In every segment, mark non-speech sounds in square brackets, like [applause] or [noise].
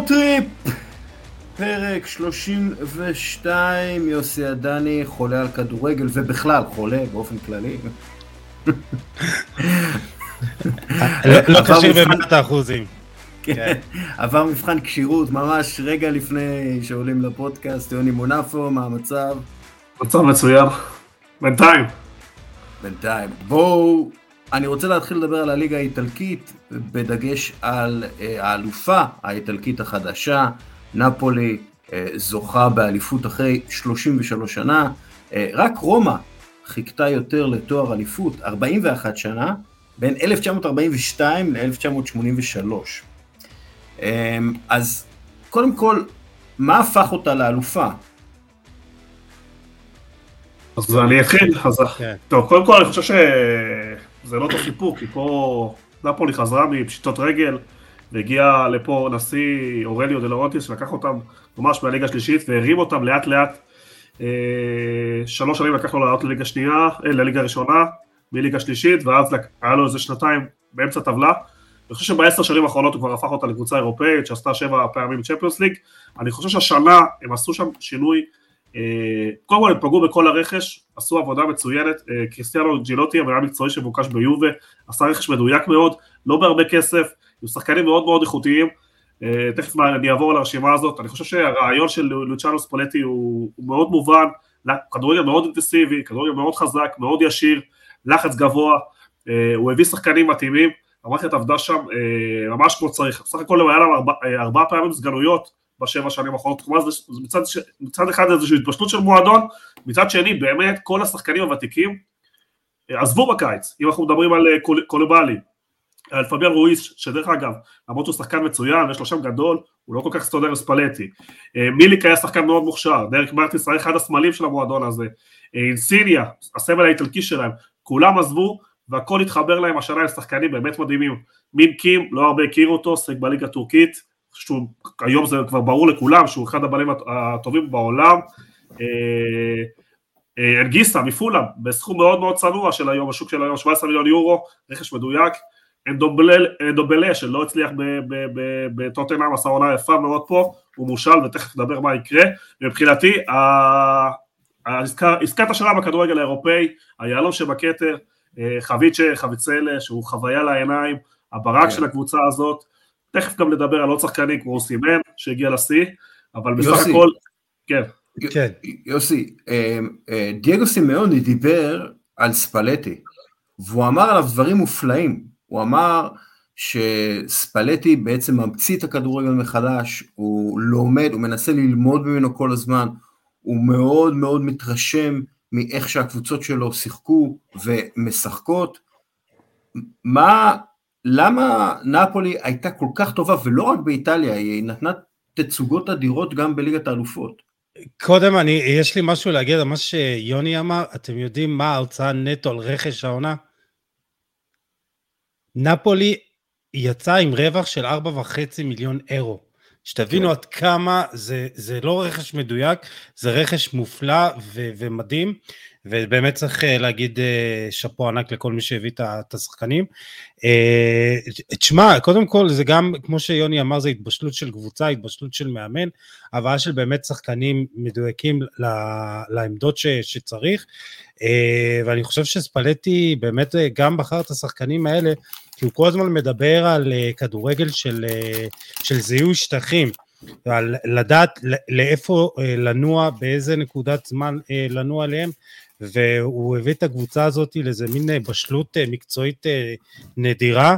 יורוטריפ! פרק 32, יוסי עדני חולה על כדורגל ובכלל חולה באופן כללי. לא קשור במאת האחוזים. כן, עבר מבחן כשירות ממש רגע לפני שעולים לפודקאסט, יוני מונפו, מה המצב? מצב מצוין, בינתיים. בינתיים. בואו, אני רוצה להתחיל לדבר על הליגה האיטלקית, בדגש על אה, האלופה האיטלקית החדשה, נפולי אה, זוכה באליפות אחרי 33 שנה, אה, רק רומא חיכתה יותר לתואר אליפות, 41 שנה, בין 1942 ל-1983. אז קודם כל, מה הפך אותה לאלופה? אז אני אתחיל, אז כן. טוב, קודם כל אני חושב שזה לא אותו סיפור, כי פה נפולי חזרה מפשיטת רגל, והגיע לפה נשיא אורליו דה לאורנטיס, שלקח אותם ממש מהליגה השלישית, והרים אותם לאט לאט. אה, שלוש שנים לקח לו לעלות לליגה שנייה, אה, לליגה הראשונה, מליגה שלישית, ואז היה לו איזה שנתיים באמצע טבלה. אני חושב שבעשר שנים האחרונות הוא כבר הפך אותה לקבוצה אירופאית שעשתה שבע פעמים Champions League. אני חושב שהשנה הם עשו שם שינוי קודם כל הם פגעו בכל הרכש, עשו עבודה מצוינת, אה, קריסטיאנו ג'ונטולי, המנהל מקצועי שמבוקש ביובה, עשה רכש מדויק מאוד, לא בהרבה כסף, עם שחקנים מאוד מאוד איכותיים, אה, תכף אני אעבור על הרשימה הזאת, אני חושב שהרעיון של לוצ'אנו ספולטי הוא, הוא מאוד מובן, כדורגל מאוד אינטנסיבי, כדורגל מאוד חזק, מאוד ישיר, לחץ גבוה, הוא הביא שחקנים מתאימים, המערכת עבדה שם ממש כמו צריך, בסך הכל היה להם ארבע, ארבע פעמים סגנויות, בשבע שנים האחרונות, כלומר זה מצד, מצד אחד איזושהי התפשטות של מועדון, מצד שני באמת כל השחקנים הוותיקים אה, עזבו בקיץ, אם אנחנו מדברים על אה, קולובלי, על פביאן רואיס, שדרך אגב, למרות שהוא שחקן מצוין, יש לו שם גדול, הוא לא כל כך סטודר ספלטי. אה, מיליק היה שחקן מאוד מוכשר, דרק מרטיס היה אחד הסמלים של המועדון הזה. אינסיניה, הסמל האיטלקי שלהם, כולם עזבו, והכל התחבר להם השנה עם שחקנים באמת מדהימים. מין קים, לא הרבה הכירו אותו, שחק בליגה הטורקית, שהוא, היום זה כבר ברור לכולם שהוא אחד הבעלים הטובים בעולם. אנגיסה אה, מפולה בסכום מאוד מאוד צנוע של היום, השוק של היום 17 מיליון יורו, רכש מדויק. אנדובלה שלא הצליח בטוטנאם עשה עונה יפה מאוד פה, הוא מושל ותכף נדבר מה יקרה. מבחינתי עסקת השנה בכדורגל האירופאי, היהלום שבכתר, אה, חביצ'ה, חביצלה שהוא חוויה לעיניים, הברק כן. של הקבוצה הזאת, תכף גם נדבר על עוד שחקנים כמו סימן שהגיע לשיא, אבל בסך הכל, כן. כן. יוסי, אה, אה, דייגו סימאוני דיבר על ספלטי, והוא אמר עליו דברים מופלאים, הוא אמר שספלטי בעצם ממציא את הכדורגל מחדש, הוא לומד, הוא מנסה ללמוד ממנו כל הזמן, הוא מאוד מאוד מתרשם מאיך שהקבוצות שלו שיחקו ומשחקות. מה, למה נפולי הייתה כל כך טובה, ולא רק באיטליה, היא נתנה תצוגות אדירות גם בליגת האלופות. קודם, אני, יש לי משהו להגיד על מה שיוני אמר, אתם יודעים מה ההוצאה נטו על רכש העונה? נפולי יצא עם רווח של 4.5 מיליון אירו. שתבינו כן. עד כמה זה, זה לא רכש מדויק, זה רכש מופלא ו, ומדהים. ובאמת צריך אה, להגיד אה, שאפו ענק לכל מי שהביא את השחקנים. אה, תשמע, קודם כל זה גם, כמו שיוני אמר, זה התבשלות של קבוצה, התבשלות של מאמן, הבאה של באמת שחקנים מדויקים לעמדות שצריך, ואני חושב שספלטי באמת גם בחר את השחקנים האלה, כי הוא כל הזמן מדבר על כדורגל של, של זיהוי שטחים. על לדעת לאיפה לנוע, באיזה נקודת זמן לנוע עליהם, והוא הביא את הקבוצה הזאת לאיזה מין אה, בשלות אה, מקצועית אה, נדירה,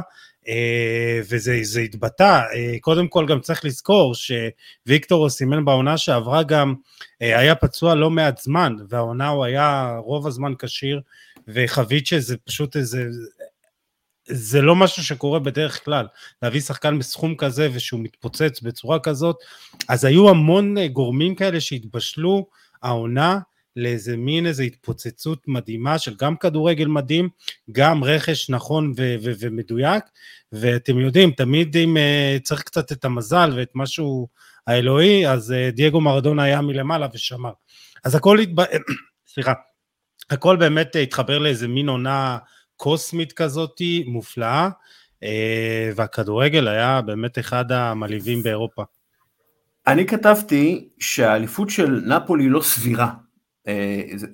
וזה התבטא. קודם כל גם צריך לזכור שוויקטור סימן בעונה שעברה גם היה פצוע לא מעט זמן, והעונה הוא היה רוב הזמן כשיר, וחבית שזה פשוט איזה... זה לא משהו שקורה בדרך כלל, להביא שחקן בסכום כזה ושהוא מתפוצץ בצורה כזאת, אז היו המון גורמים כאלה שהתבשלו העונה, לאיזה מין איזה התפוצצות מדהימה של גם כדורגל מדהים, גם רכש נכון ו- ו- ומדויק, ואתם יודעים, תמיד אם uh, צריך קצת את המזל ואת משהו האלוהי, אז uh, דייגו מרדונה היה מלמעלה ושמר. אז הכל, התב... [coughs] סליחה, הכל באמת התחבר לאיזה מין עונה קוסמית כזאתי, מופלאה. והכדורגל היה באמת אחד המלהיבים באירופה. אני כתבתי שהאליפות של נפולי לא סבירה,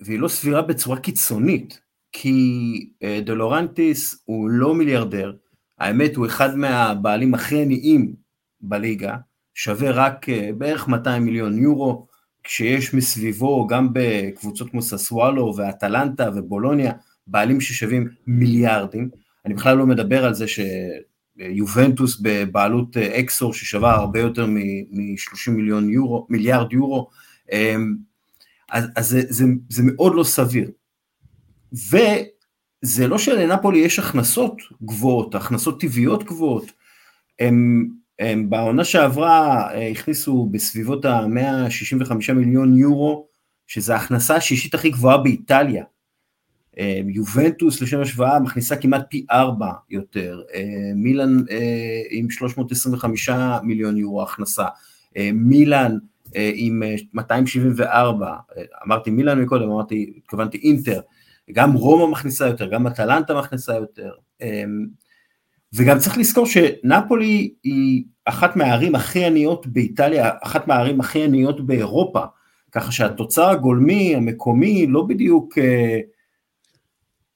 והיא לא סבירה בצורה קיצונית, כי דולורנטיס הוא לא מיליארדר, האמת הוא אחד מהבעלים הכי עניים בליגה, שווה רק בערך 200 מיליון יורו, כשיש מסביבו גם בקבוצות כמו ססוואלו ואטלנטה ובולוניה, בעלים ששווים מיליארדים, אני בכלל לא מדבר על זה שיובנטוס בבעלות אקסור ששווה הרבה יותר מ-30 מיליון יורו, מיליארד יורו, אמ, אז, אז זה, זה, זה מאוד לא סביר. וזה לא שלנפולי יש הכנסות גבוהות, הכנסות טבעיות גבוהות, הם הם בעונה שעברה אה, הכניסו בסביבות ה-165 מיליון יורו, שזו ההכנסה השישית הכי גבוהה באיטליה. אה, יובנטוס לשם השוואה מכניסה כמעט פי ארבע יותר, אה, מילאן עם 325 מיליון יורו הכנסה, מילאן עם 274, אמרתי מילאן מקודם, אמרתי, התכוונתי אינטר, גם רומא מכניסה יותר, גם אטלנטה מכניסה יותר, וגם צריך לזכור שנפולי היא אחת מהערים הכי עניות באיטליה, אחת מהערים הכי עניות באירופה, ככה שהתוצר הגולמי המקומי לא בדיוק, אה,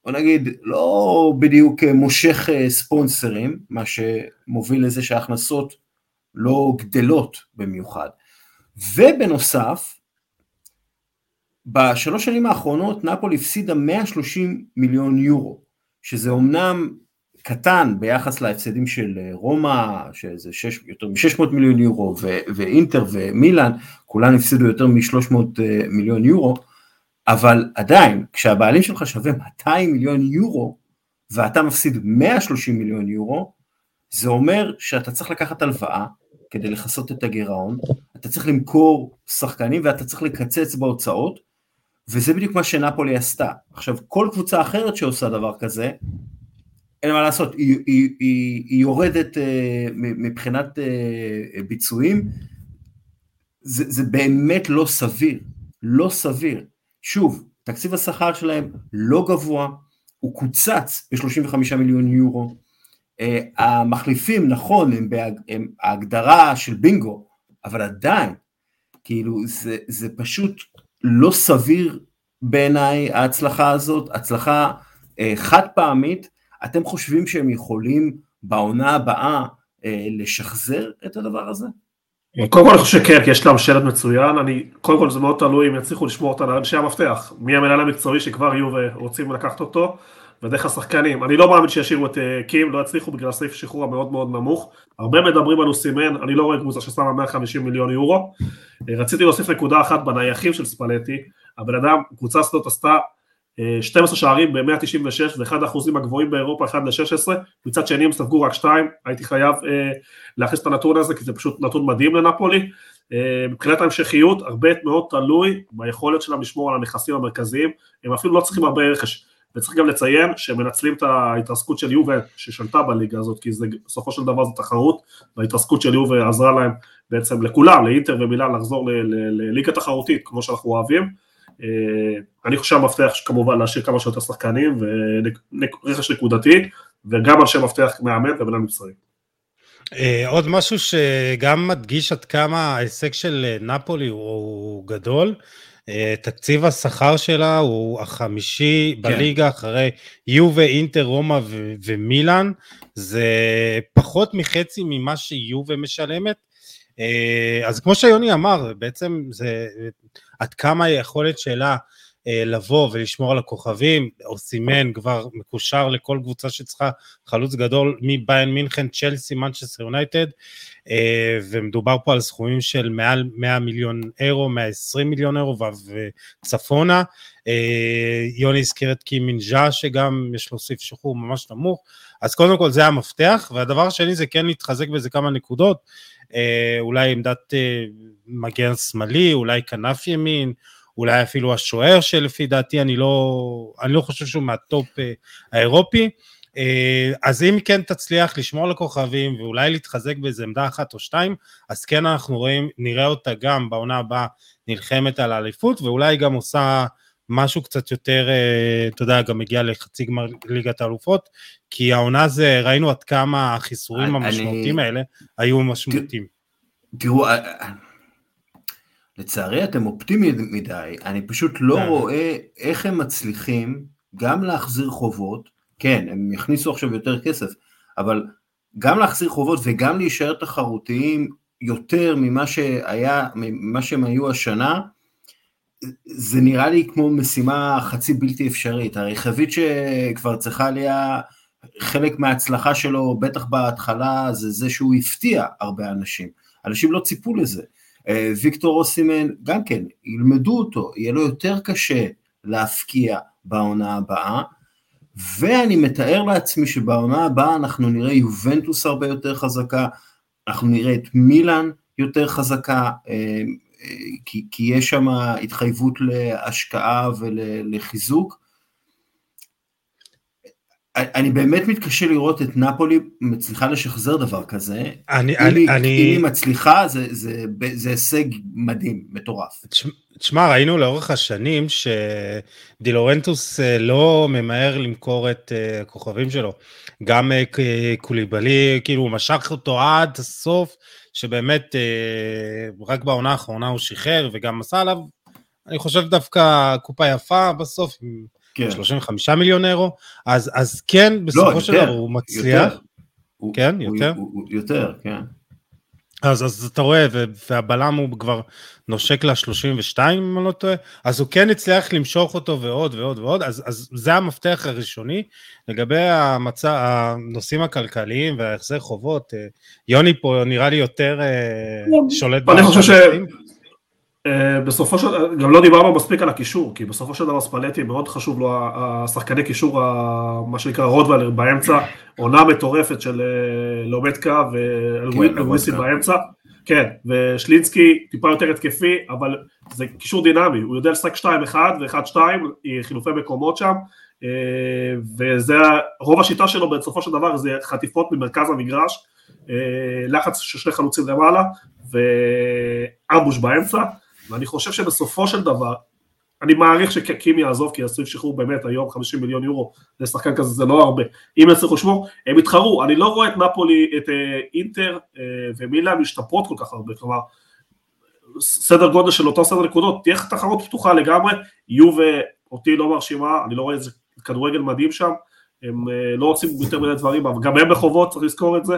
בוא נגיד, לא בדיוק אה, מושך אה, ספונסרים, מה שמוביל לזה שההכנסות לא גדלות במיוחד. ובנוסף, בשלוש שנים האחרונות נפולי הפסידה 130 מיליון יורו, שזה אומנם קטן ביחס להפסדים של אה, רומא, שזה שש, יותר מ-600 מיליון יורו, ו- ואינטר ומילאן, כולן הפסידו יותר מ-300 אה, מיליון יורו, אבל עדיין, כשהבעלים שלך שווה 200 מיליון יורו, ואתה מפסיד 130 מיליון יורו, זה אומר שאתה צריך לקחת הלוואה כדי לכסות את הגירעון, אתה צריך למכור שחקנים ואתה צריך לקצץ בהוצאות, וזה בדיוק מה שנפולי עשתה. עכשיו, כל קבוצה אחרת שעושה דבר כזה, אין מה לעשות, היא, היא, היא, היא יורדת uh, מבחינת uh, ביצועים, זה, זה באמת לא סביר, לא סביר. שוב, תקציב השכר שלהם לא גבוה, הוא קוצץ ב-35 מיליון יורו. Uh, המחליפים, נכון, הם, בהג, הם ההגדרה של בינגו, אבל עדיין, כאילו, זה, זה פשוט לא סביר בעיניי ההצלחה הזאת, הצלחה uh, חד פעמית, אתם חושבים שהם יכולים בעונה הבאה אה, לשחזר את הדבר הזה? קודם כל אני חושב שכן, כי יש להם שלט מצוין, אני, קודם כל זה מאוד תלוי אם יצליחו לשמור אותה לאנשי המפתח, מי המנהל המקצועי שכבר יהיו ורוצים לקחת אותו, ודרך השחקנים, אני לא מאמין שישאירו את אה, קים, לא יצליחו בגלל סעיף שחרור המאוד מאוד נמוך, הרבה מדברים על אוסימן, אני לא רואה קבוצה ששמה 150 מיליון יורו, אה, רציתי להוסיף נקודה אחת בנייחים של ספלטי, הבן אדם, קבוצה הזאת עשתה 12 שערים ב-196, זה אחד האחוזים הגבוהים באירופה, 1 ל-16, מצד שני הם ספגו רק 2, הייתי חייב אה, להכניס את הנתון הזה, כי זה פשוט נתון מדהים לנפולי. אה, מבחינת ההמשכיות, הרבה מאוד תלוי ביכולת שלהם לשמור על הנכסים המרכזיים, הם אפילו לא צריכים הרבה רכש. וצריך גם לציין שהם מנצלים את ההתרסקות של יובל ששלטה בליגה הזאת, כי זה, בסופו של דבר זו תחרות, וההתרסקות של יובל עזרה להם בעצם לכולם, לאינטר ומילאן לחזור לליגה תחרותית, כמו שאנחנו אוהבים. אה, אני חושב שהמפתח כמובן להשאיר כמה שיותר שחקנים ורכש נקודתי וגם אנשי מפתח מאמן ומנהל מקצועי. אה, עוד משהו שגם מדגיש עד כמה ההישג של אה, נפולי הוא גדול, תקציב השכר שלה הוא החמישי כן. בליגה אחרי יובה, אינטר, רומא ו- ומילאן, זה פחות מחצי ממה שיובה משלמת, אז כמו שיוני אמר, בעצם זה עד כמה היכולת שלה אה, לבוא ולשמור על הכוכבים, או סימן כבר מקושר לכל קבוצה שצריכה חלוץ גדול מביין מינכן, צ'לסי, מנצ'סטר יונייטד, אה, ומדובר פה על סכומים של מעל 100 מיליון אירו, 120 מיליון אירו וצפונה. אה, יוני הזכיר את קימינג'ה שגם יש לו סעיף שחרור ממש נמוך, אז קודם כל זה המפתח, והדבר השני זה כן להתחזק באיזה כמה נקודות, אולי עמדת מגן שמאלי, אולי כנף ימין, אולי אפילו השוער שלפי דעתי אני לא, אני לא חושב שהוא מהטופ אה, האירופי. אה, אז אם כן תצליח לשמור לכוכבים ואולי להתחזק באיזה עמדה אחת או שתיים, אז כן אנחנו רואים, נראה אותה גם בעונה הבאה נלחמת על האליפות ואולי גם עושה משהו קצת יותר, אה, אתה יודע, גם הגיע לחצי גמר ליגת האלופות, כי העונה זה, ראינו עד כמה החיסורים המשמעותיים האלה היו משמעותיים. תראו, לצערי אתם אופטימיים מדי, אני פשוט לא רואה איך הם מצליחים גם להחזיר חובות, כן, הם יכניסו עכשיו יותר כסף, אבל גם להחזיר חובות וגם להישאר תחרותיים יותר ממה שהיה, ממה שהם היו השנה, זה נראה לי כמו משימה חצי בלתי אפשרית. הרי חבית שכבר צריכה lia, חלק מההצלחה שלו, בטח בהתחלה, זה זה שהוא הפתיע הרבה אנשים. אנשים לא ציפו לזה. אה, ויקטור אוסימן, גם כן, ילמדו אותו, יהיה לו יותר קשה להפקיע בעונה הבאה, ואני מתאר לעצמי שבעונה הבאה אנחנו נראה יובנטוס הרבה יותר חזקה, אנחנו נראה את מילאן יותר חזקה, אה, אה, כי, כי יש שם התחייבות להשקעה ולחיזוק. אני באמת מתקשה לראות את נפולי מצליחה לשחזר דבר כזה. אני, אם, אני, היא, אני... אם היא מצליחה זה, זה, זה, הישג מדהים, מטורף. תשמע, ראינו לאורך השנים שדילורנטוס אה, לא ממהר למכור את אה, הכוכבים שלו. גם אה, קוליבלי, כאילו הוא משך אותו עד הסוף, שבאמת רק בעונה האחרונה הוא שחרר וגם עשה עליו, אני חושב דווקא קופה יפה בסוף. כן. 35 מיליון אירו, אז, אז כן, בסופו לא, של דבר הוא מצליח. יותר. כן, הוא, יותר? הוא, הוא, יותר, כן. אז, אז אתה רואה, והבלם הוא כבר נושק ל-32 אם אני לא טועה, אז הוא כן הצליח למשוך אותו ועוד ועוד ועוד, אז, אז זה המפתח הראשוני. לגבי המצע, הנושאים הכלכליים וההחזר חובות, אה, יוני פה נראה לי יותר אה, כן. שולט. אני חושב ש... בסופו של דבר, גם לא דיברנו מספיק על הקישור, כי בסופו של דבר ספלטי מאוד חשוב לו השחקני קישור, מה שנקרא רודוולר באמצע, עונה מטורפת של אה, לומדקה ואלוויסי כן, באמצע, כן, ושלינסקי טיפה יותר התקפי, אבל זה קישור דינמי, הוא יודע לשחק 2-1 ו-1-2, חילופי מקומות שם, אה, וזה רוב השיטה שלו בסופו של דבר זה חטיפות ממרכז המגרש, לחץ של שני חלוצים למעלה, ואמבוש באמצע, ואני חושב שבסופו של דבר, אני מעריך שקים יעזוב כי יעשו שחרור באמת היום 50 מיליון יורו לשחקן כזה זה לא הרבה, אם יצליחו לשמור הם יתחרו, אני לא רואה את נפולי, את אה, אינטר אה, ומילאן משתפרות כל כך הרבה, כלומר סדר גודל של אותו סדר נקודות, תהיה תחרות פתוחה לגמרי, יהיו ואותי לא מרשימה, אני לא רואה איזה כדורגל מדהים שם, הם אה, לא רוצים יותר מיני דברים, אבל גם הם בחובות, צריך לזכור את זה,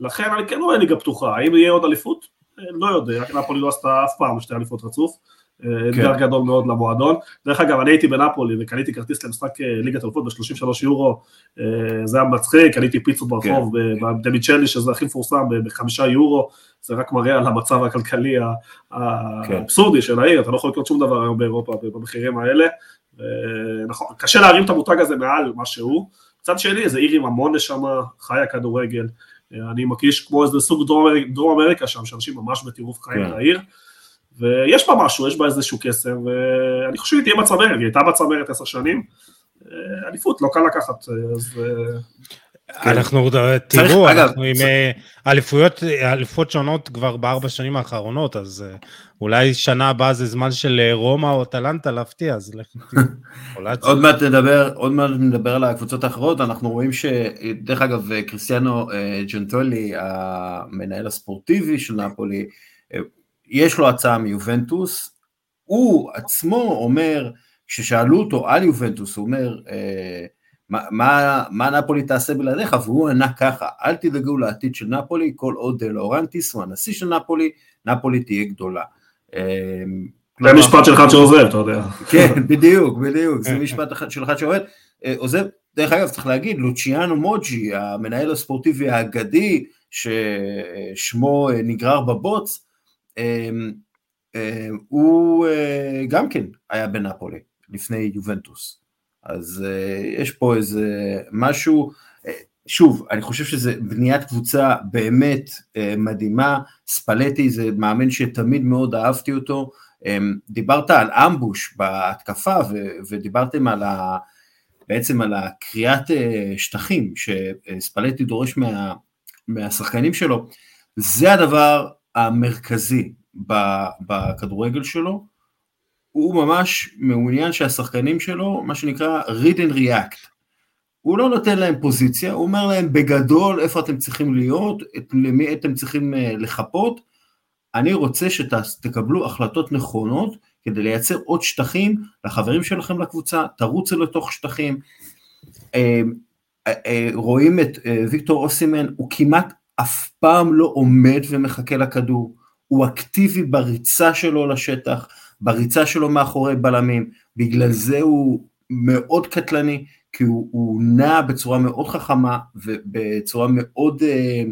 לכן אני כן רואה ליגה פתוחה, האם יהיה עוד אליפות? לא יודע, נפולי לא עשתה אף פעם שתי אליפות רצוף, אה, כן. אתגר גדול מאוד למועדון. דרך אגב, אני הייתי בנפולי וקניתי כרטיס למשחק אה, ליגת אלופות ב-33 יורו, אה, זה היה מצחיק, קניתי פיצות ברחוב כן. בדמיצ'לי, שזה הכי מפורסם, בחמישה יורו, זה רק מראה על המצב הכלכלי כן. האבסורדי של העיר, אתה לא יכול לקנות שום דבר היום באירופה במחירים האלה. נכון, קשה להרים את המותג הזה מעל מה שהוא. מצד שני, זה עיר עם המון נשמה, חיה כדורגל. אני מרגיש כמו איזה סוג דרום, דרום אמריקה שם, שאנשים ממש בטירוף חיים כן. בעיר, ויש בה משהו, יש בה איזשהו קסם, ואני חושב שהיא תהיה בצמרת, היא הייתה בצמרת עשר שנים, אה, אליפות, לא קל לקחת, אז... אה, כן. אנחנו, תראו, אנחנו עם אה, אליפויות, אליפות שונות כבר בארבע שנים האחרונות, אז אולי שנה הבאה זה זמן של רומא או טלנטה להפתיע, אז לך [laughs] עוד מעט נדבר, עוד מעט נדבר על הקבוצות האחרות, אנחנו רואים שדרך אגב, קריסטיאנו ג'נטולי, המנהל הספורטיבי של נפולי, יש לו הצעה מיובנטוס, הוא עצמו אומר, כששאלו אותו על יובנטוס, הוא אומר, מה, מה, מה נפולי תעשה בלעדיך, והוא ענה ככה, אל תדאגו לעתיד של נפולי, כל עוד לאורנטיס הוא הנשיא של נפולי, נפולי תהיה גדולה. זה משפט של אחד שעוזב, אתה יודע. כן, [laughs] בדיוק, בדיוק, זה משפט של אחד שעובד. עוזב, דרך אגב, צריך להגיד, לוציאנו מוג'י, המנהל הספורטיבי האגדי, ששמו נגרר בבוץ, הוא גם כן היה בנפולי, לפני יובנטוס. אז uh, יש פה איזה משהו, uh, שוב, אני חושב שזה בניית קבוצה באמת uh, מדהימה, ספלטי זה מאמן שתמיד מאוד אהבתי אותו, um, דיברת על אמבוש בהתקפה ו- ודיברתם על ה... בעצם על הקריאת uh, שטחים שספלטי דורש מה, מהשחקנים שלו, זה הדבר המרכזי בכדורגל שלו, הוא ממש מעוניין שהשחקנים שלו, מה שנקרא read and react. הוא לא נותן להם פוזיציה, הוא אומר להם בגדול איפה אתם צריכים להיות, את למי אתם צריכים אה, לחפות, אני רוצה שתקבלו החלטות נכונות כדי לייצר עוד שטחים לחברים שלכם לקבוצה, תרוצו לתוך שטחים. אה, אה, רואים את ויקטור אוסימן, הוא כמעט אף פעם לא עומד ומחכה לכדור, הוא אקטיבי בריצה שלו לשטח, בריצה שלו מאחורי בלמים, בגלל זה הוא מאוד קטלני, כי הוא, הוא נע בצורה מאוד חכמה ובצורה מאוד אה,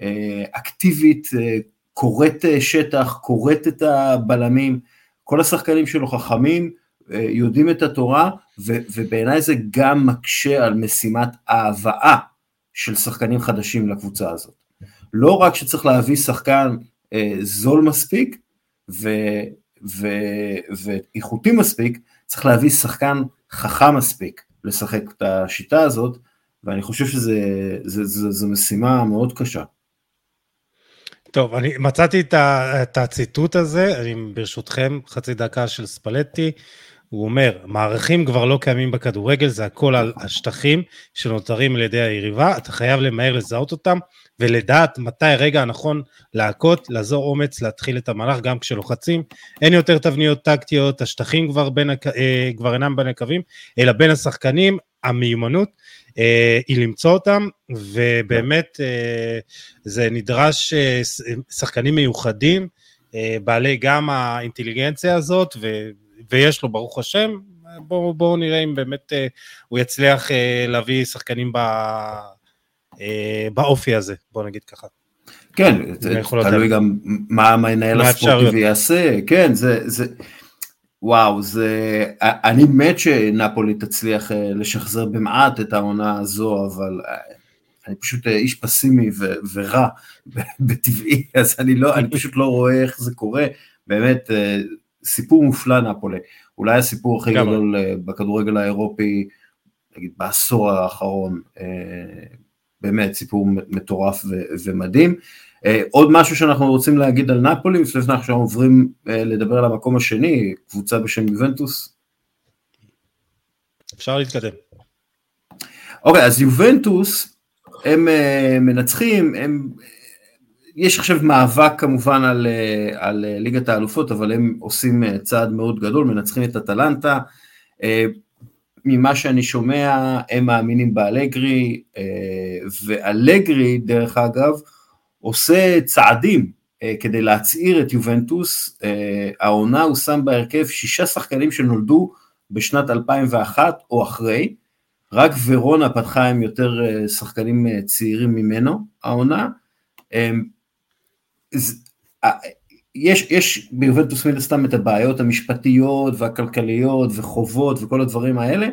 אה, אקטיבית, אה, כורת אה, שטח, כורת את הבלמים, כל השחקנים שלו חכמים, אה, יודעים את התורה, ו, ובעיניי זה גם מקשה על משימת ההבאה של שחקנים חדשים לקבוצה הזאת. לא רק שצריך להביא שחקן אה, זול מספיק ו, ו, ואיכותי מספיק, צריך להביא שחקן חכם מספיק לשחק את השיטה הזאת, ואני חושב שזו משימה מאוד קשה. טוב, אני מצאתי את הציטוט הזה, אני ברשותכם, חצי דקה של ספלטי. הוא אומר, מערכים כבר לא קיימים בכדורגל, זה הכל על השטחים שנותרים על ידי היריבה, אתה חייב למהר לזהות אותם, ולדעת מתי הרגע הנכון להכות, לעזור אומץ, להתחיל את המהלך גם כשלוחצים. אין יותר תבניות טקטיות, השטחים כבר, בין, אה, כבר אינם בין הקווים, אלא בין השחקנים, המיומנות אה, היא למצוא אותם, ובאמת אה, זה נדרש אה, שחקנים מיוחדים, אה, בעלי גם האינטליגנציה הזאת, ויש לו ברוך השם, בואו בוא נראה אם באמת אה, הוא יצליח אה, להביא שחקנים ב... אה, באופי הזה, בוא נגיד ככה. כן, זה תלוי גם מה המנהל הספורטיבי יעשה, כן, זה, זה, וואו, זה, אני מת שנפולי תצליח לשחזר במעט את העונה הזו, אבל אני פשוט איש פסימי ו, ורע [laughs] בטבעי, אז אני לא, אני פשוט לא רואה איך זה קורה, באמת, סיפור מופלא נפולי, אולי הסיפור הכי גדול בכדורגל האירופי, נגיד בעשור האחרון, באמת סיפור מטורף ו- ומדהים. Uh, עוד משהו שאנחנו רוצים להגיד על נפולי, לפני שאנחנו עוברים לדבר על המקום השני, קבוצה בשם יובנטוס. אפשר להתקדם. אוקיי, okay, אז יובנטוס, הם מנצחים, הם, יש עכשיו מאבק כמובן על, uh, על uh, ליגת האלופות, אבל הם עושים uh, צעד מאוד גדול, מנצחים את אטלנטה. ממה שאני שומע, הם מאמינים באלגרי, אה, ואלגרי, דרך אגב, עושה צעדים אה, כדי להצעיר את יובנטוס. אה, העונה הוא שם בהרכב שישה שחקנים שנולדו בשנת 2001 או אחרי, רק ורונה פתחה עם יותר שחקנים צעירים ממנו, העונה. יש, יש ביובנטוס מן הסתם את הבעיות המשפטיות והכלכליות וחובות וכל הדברים האלה,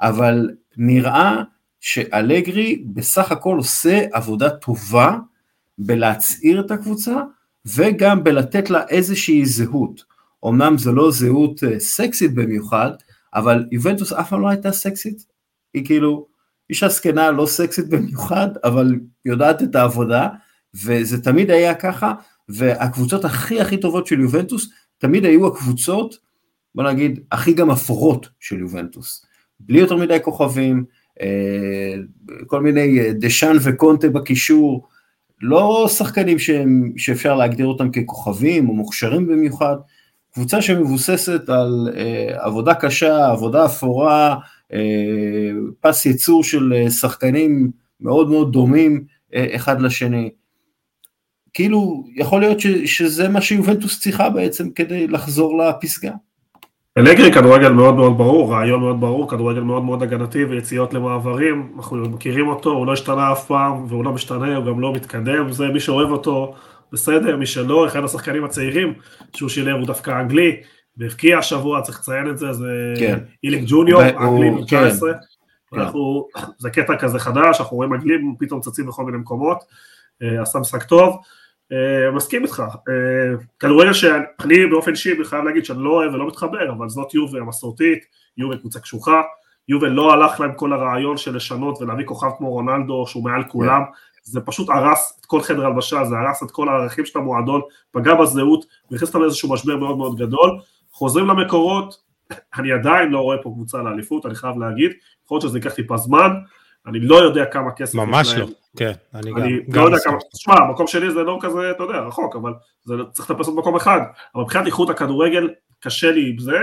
אבל נראה שאלגרי בסך הכל עושה עבודה טובה בלהצעיר את הקבוצה וגם בלתת לה איזושהי זהות. אמנם זו לא זהות אה, סקסית במיוחד, אבל יובנטוס אף פעם לא הייתה סקסית. היא כאילו אישה זקנה לא סקסית במיוחד, אבל יודעת את העבודה, וזה תמיד היה ככה, והקבוצות הכי הכי טובות של יובנטוס תמיד היו הקבוצות, בוא נגיד, הכי גם אפורות של יובנטוס. בלי יותר מדי כוכבים, אה, כל מיני אה, דשאן וקונטה בקישור, לא שחקנים שהם, שאפשר להגדיר אותם ככוכבים או מוכשרים במיוחד, קבוצה שמבוססת על אה, עבודה קשה, עבודה אפורה, פס ייצור של שחקנים מאוד מאוד דומים אחד לשני. כאילו, יכול להיות ש, שזה מה שיובנטוס צריכה בעצם כדי לחזור לפסגה. אלגרי כדורגל מאוד מאוד ברור, רעיון מאוד ברור, כדורגל מאוד מאוד הגנתי ויציאות למעברים, אנחנו מכירים אותו, הוא לא השתנה אף פעם והוא לא משתנה, הוא גם לא מתקדם, זה מי שאוהב אותו בסדר, מי שלא, אחד השחקנים הצעירים שהוא שילב הוא דווקא אנגלי, והבקיע השבוע, צריך לציין את זה, זה כן. איליק ג'וניור, אנגלי מ 19, כן. אנחנו, זה קטע כזה חדש, אנחנו רואים אנגלים פתאום צצים בכל מיני מקומות, אה, עשה משחק טוב. אה, מסכים איתך, אה, כדורגל שאני באופן אישי חייב להגיד שאני לא אוהב ולא מתחבר, אבל זאת יובה המסורתית, יובה קבוצה קשוחה, יובה לא הלך להם כל הרעיון של לשנות ולהביא כוכב כמו רונלדו שהוא מעל כולם, זה פשוט הרס את כל חדר הלבשה, זה הרס את כל הערכים של המועדון, פגע בזהות, והכניס אותם לאיזשהו משבר מאוד מאוד גדול, חוזרים למקורות, אני עדיין לא רואה פה קבוצה לאליפות, אני חייב להגיד, יכול להיות שזה ייקח טיפה זמן, אני לא יודע כמה כסף ממש לא, כן, אני, אני גם, לא יודע כמה, תשמע, מקום שני זה לא כזה, אתה יודע, רחוק, אבל זה צריך לטפס עוד מקום אחד, אבל מבחינת איכות הכדורגל, קשה לי עם זה,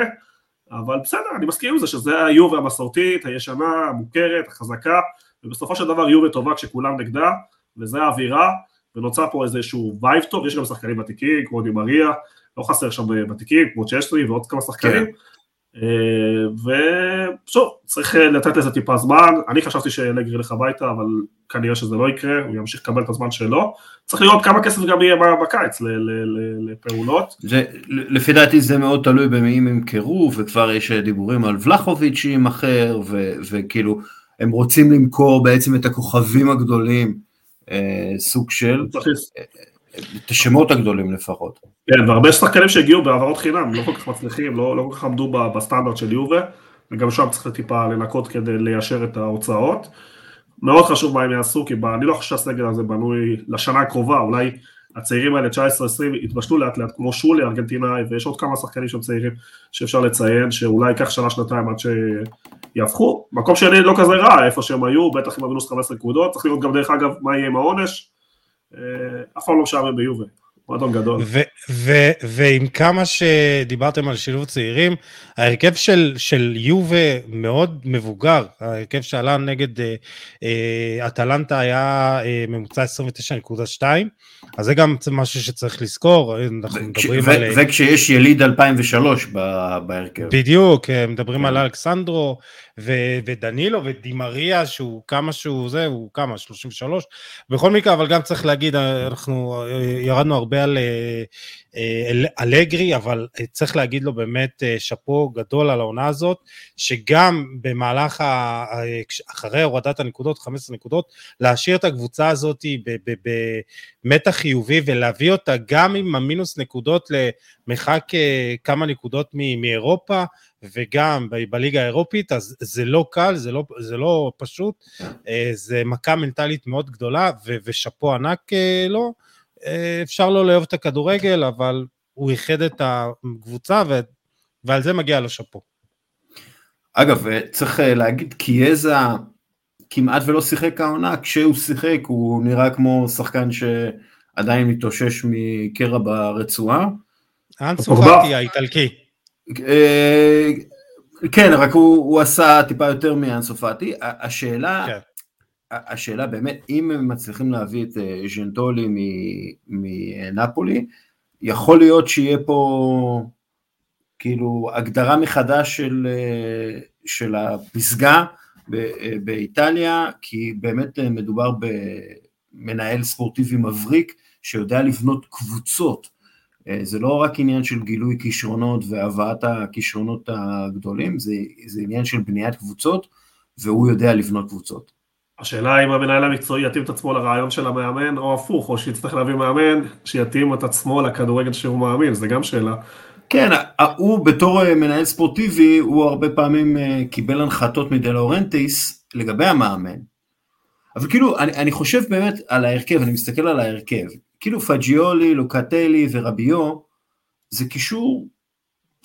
אבל בסדר, אני מסכים עם זה שזה היובה המסורתית, הישנה, המוכרת, החזקה, ובסופו של דבר יובה טובה כשכולם נגדה, וזה האווירה, ונוצר פה איזשהו vibe טוב, יש גם שחקנים ותיקים, כמו די מריה, לא חסר שם ותיקים, כמו שצ'סני ועוד כמה שחקנים, כן. ושוב, צריך לתת לזה טיפה זמן, אני חשבתי שאלגרי ילך הביתה, אבל כנראה שזה לא יקרה, הוא ימשיך לקבל את הזמן שלו, צריך לראות כמה כסף גם יהיה בקיץ לפעולות. זה, לפי דעתי זה מאוד תלוי במי הם ימכרו, וכבר יש דיבורים על ולחוביץ' שימכר, וכאילו, הם רוצים למכור בעצם את הכוכבים הגדולים, אה, סוג של, את השמות הגדולים לפחות. כן, והרבה שחקנים שהגיעו בהעברות חינם, לא כל כך מצליחים, לא, לא כל כך עמדו בסטנדרט של יובה, וגם שם צריך טיפה לנקות כדי ליישר את ההוצאות. מאוד חשוב מה הם יעשו, כי אני לא חושב שהסגל הזה בנוי לשנה הקרובה, אולי הצעירים האלה 19-20 יתבשלו לאט לאט, כמו שולי ארגנטינאי, ויש עוד כמה שחקנים שהם צעירים שאפשר לציין, שאולי ייקח שנה שנתיים עד שיהפכו. מקום שני לא כזה רע, איפה שהם היו, בטח עם המינוס 15 נקודות, צריך לראות גם דרך אגב מה יהיה עם העונש, אף פעם לא משעמם ביובה. מועדון גדול. ועם כמה שדיברתם על שילוב צעירים, ההרכב של, של יובה מאוד מבוגר, ההרכב שעלה נגד אה, אה, אטלנטה היה אה, ממוצע 29.2, אז זה גם משהו שצריך לזכור, אנחנו מדברים ו- על... וכשיש יליד 2003 בהרכב. בדיוק, מדברים כן. על אלכסנדרו, ו- ודנילו ודימריה שהוא כמה שהוא זה, הוא כמה, 33, בכל מקרה, אבל גם צריך להגיד, אנחנו ירדנו הרבה על אלגרי, אבל צריך להגיד לו באמת שאפו גדול על העונה הזאת, שגם במהלך, ה- אחרי הורדת הנקודות, 15 נקודות, להשאיר את הקבוצה הזאת במתח חיובי ולהביא אותה גם עם המינוס נקודות למרחק כמה נקודות מאירופה, וגם בליגה האירופית, אז זה לא קל, זה לא, זה לא פשוט, אה, זה מכה מנטלית מאוד גדולה, ושאפו ענק אה, לו. אה, אפשר לא לאהוב את הכדורגל, אבל הוא איחד את הקבוצה, ו... ועל זה מגיע לו שאפו. אגב, צריך להגיד, קיאזה כמעט ולא שיחק העונה, כשהוא שיחק הוא נראה כמו שחקן שעדיין מתאושש מקרע ברצועה. אנסו פאטי האיטלקי. אה, כן, רק הוא, הוא עשה טיפה יותר מאנסופטי. השאלה, כן. השאלה באמת, אם הם מצליחים להביא את אה, ז'נטולי מנפולי, יכול להיות שיהיה פה כאילו הגדרה מחדש של, אה, של הפסגה באיטליה, כי באמת מדובר במנהל ספורטיבי מבריק שיודע לבנות קבוצות. אה, זה לא רק עניין של גילוי כישרונות והבאת הכישרונות הגדולים, זה, זה עניין של בניית קבוצות, והוא יודע לבנות קבוצות. השאלה אם המנהל המקצועי יתאים את עצמו לרעיון של המאמן, או הפוך, או שיצטרך להביא מאמן שיתאים את עצמו לכדורגל שהוא מאמין, זה גם שאלה. כן, הוא בתור אה, מנהל ספורטיבי, הוא הרבה פעמים אה, קיבל הנחתות מדלאורנטיס לגבי המאמן. אבל כאילו, אני, אני חושב באמת על ההרכב, אני מסתכל על ההרכב. כאילו פג'יולי, לוקטלי ורביו, זה קישור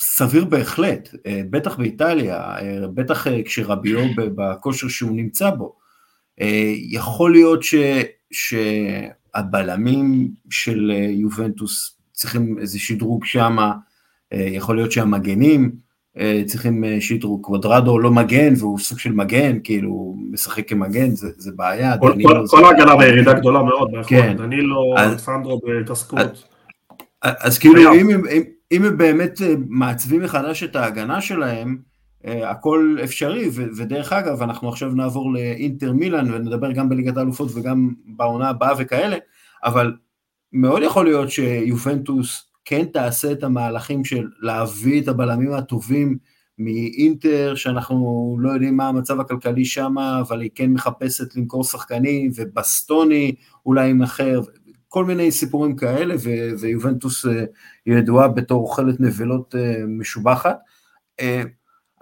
סביר בהחלט, אה, בטח באיטליה, בטח כשרביו בכושר שהוא נמצא בו. יכול להיות ש, שהבלמים של יובנטוס צריכים איזה שדרוג שם, יכול להיות שהמגנים צריכים שדרוג, קוודרדו לא מגן והוא סוג של מגן, כאילו הוא משחק כמגן, זה, זה בעיה. כל, כל, כל ההגנה בירידה גדולה מאוד, כן. דנילו, אלכסנדרו בהתעסקות. אז כאילו אם, אם, אם הם באמת אה, מעצבים מחדש את ההגנה שלהם, אה, הכל אפשרי, ו, ודרך אגב, אנחנו עכשיו נעבור לאינטר מילאן ונדבר גם בליגת האלופות וגם בעונה הבאה וכאלה, אבל מאוד יכול להיות שיובנטוס כן תעשה את המהלכים של להביא את הבלמים הטובים מאינטר, שאנחנו לא יודעים מה המצב הכלכלי שם, אבל היא כן מחפשת למכור שחקנים, ובסטוני אולי אחר, כל מיני סיפורים כאלה, ו- ויובנטוס אה, ידועה בתור אוכלת נבלות אה, משובחת.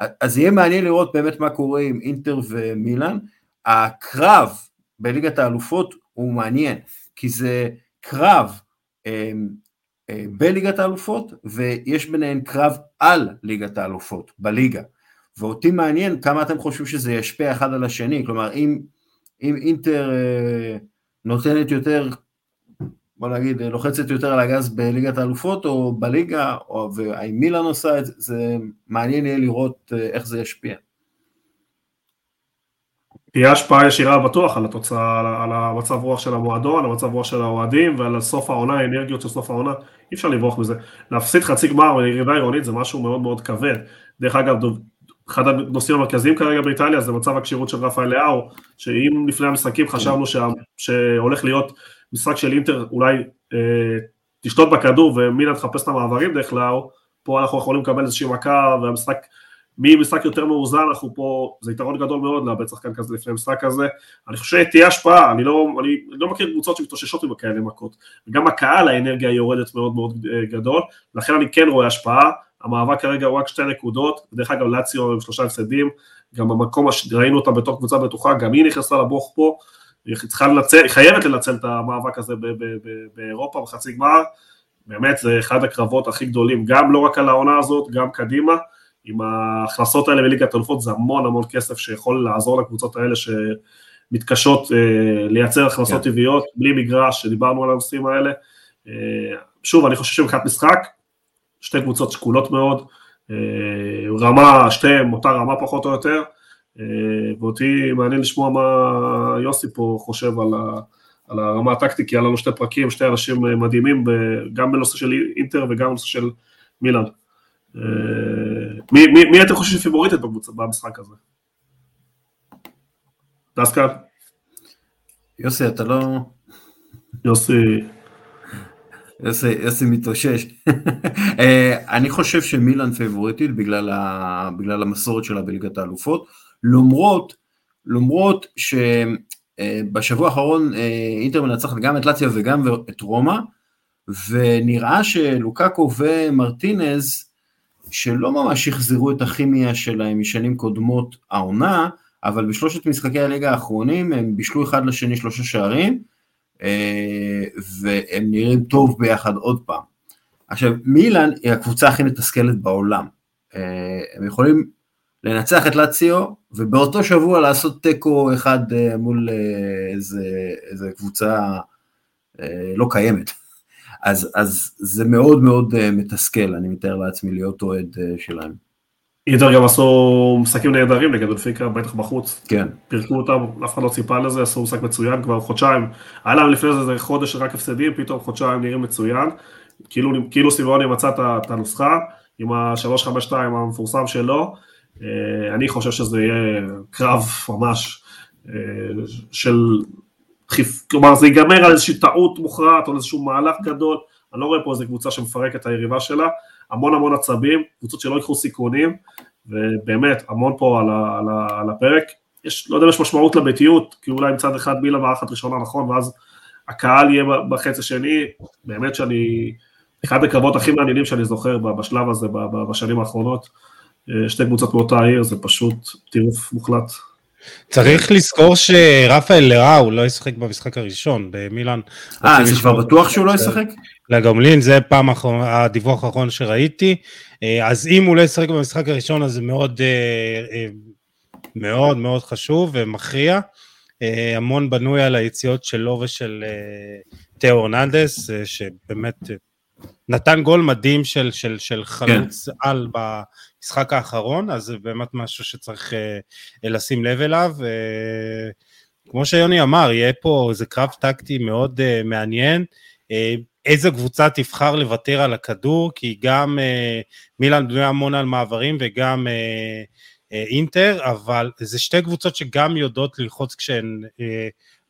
אה, אז יהיה מעניין לראות באמת מה קורה עם אינטר ומילאן. הקרב בליגת האלופות הוא מעניין, כי זה קרב בליגת האלופות, ויש ביניהן קרב על ליגת האלופות, בליגה. ואותי מעניין כמה אתם חושבים שזה ישפיע אחד על השני, כלומר אם, אם אינטר אה, נותנת יותר, בוא נגיד, לוחצת יותר על הגז בליגת האלופות או בליגה, או, והאם מילאן עושה את זה, זה מעניין יהיה לראות אה, איך זה ישפיע. תהיה השפעה ישירה בטוח על התוצאה, על המצב רוח של המועדון, על המצב רוח של האוהדים ועל סוף העונה, האנרגיות של סוף העונה, אי אפשר לברוח מזה. להפסיד חצי גמר בירידה עירונית זה משהו מאוד מאוד כבד. דרך אגב, אחד הנושאים המרכזיים כרגע באיטליה זה מצב הכשירות של רפאל לאהו, שאם לפני המשחקים חשבנו שה, שהולך להיות משחק של אינטר, אולי אה, תשלוט בכדור ומילן תחפש את המעברים דרך לאהו, פה אנחנו יכולים לקבל איזושהי מכה והמשחק ממשחק יותר מאוזן, אנחנו פה, זה יתרון גדול מאוד לאבד שחקן כזה לפני המשחק הזה, אני חושב שתהיה השפעה, אני לא, אני לא מכיר קבוצות שמתאוששות עם כאלה מכות, וגם הקהל האנרגיה יורדת מאוד מאוד אה, גדול, לכן אני כן רואה השפעה, המאבק כרגע הוא רק שתי נקודות, דרך אגב לאציו עם שלושה הפסדים, גם במקום שראינו אותה בתור קבוצה בטוחה, גם היא נכנסה לברוך פה, היא צריכה לנצל, היא חייבת לנצל את המאבק הזה באירופה בחצי גמר, באמת זה אחד הקרבות הכי גדולים, גם לא רק על העונה הזאת, גם קדימה, עם ההכנסות האלה בליגת אלופות זה המון המון כסף שיכול לעזור לקבוצות האלה שמתקשות אה, לייצר הכנסות כן. טבעיות, בלי מגרש, שדיברנו על הנושאים האלה. אה, שוב, אני חושב שמבחינת משחק, שתי קבוצות שקולות מאוד, אה, רמה, שתיהן אותה רמה פחות או יותר, ואותי מעניין לשמוע מה יוסי פה חושב על, ה, על הרמה הטקטית, כי היה לנו שתי פרקים, שתי אנשים מדהימים, גם בנושא של אינטר וגם בנושא של מילאן. אה, מי, מי, מי אתם חושבים פיבוריטית במשחק הזה? דסקל? יוסי, אתה לא... יוסי... יוסי, יוסי מתאושש. אה, אני חושב שמילאן פיבוריטית בגלל, ה, בגלל המסורת שלה בליגת האלופות, למרות, למרות שבשבוע אה, האחרון אינטר מנצחת גם את לאציה וגם את רומא, ונראה שלוקקו ומרטינז שלא ממש יחזרו את הכימיה שלהם משנים קודמות העונה, אבל בשלושת משחקי הליגה האחרונים הם בישלו אחד לשני שלושה שערים, אה, והם נראים טוב ביחד עוד פעם. עכשיו, מילאן היא הקבוצה הכי מתסכלת בעולם. אה, הם יכולים לנצח את לאציו, ובאותו שבוע לעשות תיקו אחד אה, מול איזה, איזה קבוצה לא קיימת. אז, אז זה מאוד מאוד מתסכל, אני מתאר לעצמי להיות אוהד שלהם. איתר גם עשו משחקים נהדרים נגד אלפיקה, בטח בחוץ. כן. פירקו אותם, אף אחד לא ציפה לזה, עשו משחק מצוין כבר חודשיים. היה להם לפני זה, זה חודש רק הפסדים, פתאום חודשיים נראים מצוין. כאילו, כאילו סימאוני מצא את הנוסחה עם ה-352 המפורסם שלו. אה, אני חושב שזה יהיה קרב ממש של כלומר זה ייגמר על איזושהי טעות מוכרעת או איזשהו מהלך גדול, אני לא רואה פה איזו קבוצה שמפרקת את היריבה שלה, המון המון עצבים, קבוצות שלא ייקחו סיכונים, ובאמת המון פה על, ה, על, ה, על הפרק, יש, לא יודע אם יש משמעות לביתיות, כי אולי מצד אחד מילה מארחת ראשונה נכון, ואז הקהל יהיה בחץ השני, באמת שאני, אחד הקרבות הכי מעניינים שאני זוכר בשלב הזה בשנים האחרונות, אה, שתי קבוצות מאותה עיר, זה פשוט טירוף מוחלט. צריך לזכור שרפאל לראו לא ישחק במשחק הראשון במילאן. אה, זה כבר בטוח שהוא לא ישחק? לגמלין, זה פעם הדיווח האחרון שראיתי. אה, אז אם הוא לא ישחק במשחק הראשון, אז זה מאוד אה, אה, מאוד מאוד חשוב ומכריע. המון בנוי על היציאות שלו ושל תאו אורננדס, שבאמת נתן גול מדהים של, של, של חלוץ כן. על במשחק האחרון, אז זה באמת משהו שצריך uh, לשים לב אליו. Uh, כמו שיוני אמר, יהיה פה איזה קרב טקטי מאוד uh, מעניין. Uh, איזה קבוצה תבחר לוותר על הכדור, כי גם uh, מילאן בנויה המון על מעברים וגם אינטר, אבל זה שתי קבוצות שגם יודעות ללחוץ כשהן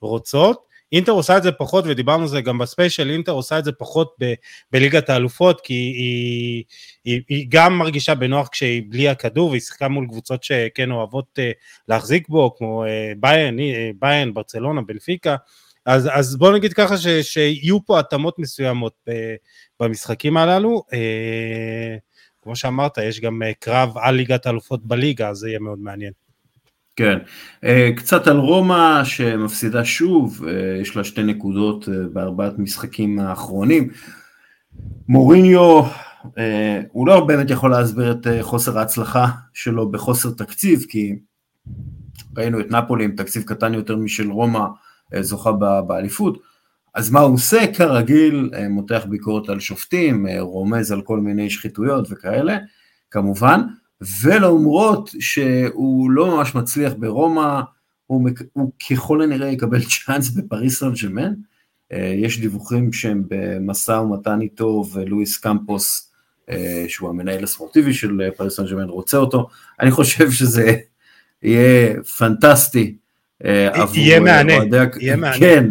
רוצות. אינטר עושה את זה פחות, ודיברנו על זה גם ב special, אינטר עושה את זה פחות ב, בליגת האלופות, כי היא, היא, היא גם מרגישה בנוח כשהיא בלי הכדור, והיא שיחקה מול קבוצות שכן אוהבות אה, להחזיק בו, כמו אה, באיירן, אה, באיירן, ברצלונה, בנפיקה, אז, אז בואו נגיד ככה ש, שיהיו פה התאמות מסוימות ב, במשחקים הללו. אה, כמו שאמרת, יש גם uh, קרב על ליגת האלופות בליגה, אז זה יהיה מאוד מעניין. כן, אה, קצת על רומא שמפסידה שוב, אה, יש לה שתי נקודות אה, בארבעת משחקים האחרונים. מוריניו, הוא לא באמת יכול להסביר את חוסר ההצלחה שלו בחוסר תקציב, כי ראינו את נפולי עם תקציב קטן יותר משל רומא זוכה באליפות, אז מה הוא עושה? כרגיל, מותח ביקורת על שופטים, רומז על כל מיני שחיתויות וכאלה, כמובן, ולמרות שהוא לא ממש מצליח ברומא, הוא, הוא ככל הנראה יקבל צ'אנס בפריס סן ג'רמן, יש דיווחים שהם במשא ומתן איתו ולואיס קמפוס, שהוא המנהל הספורטיבי של פריס סן ג'רמן, רוצה אותו, אני חושב שזה יהיה פנטסטי. יהיה מענה, יהיה מענה. כן,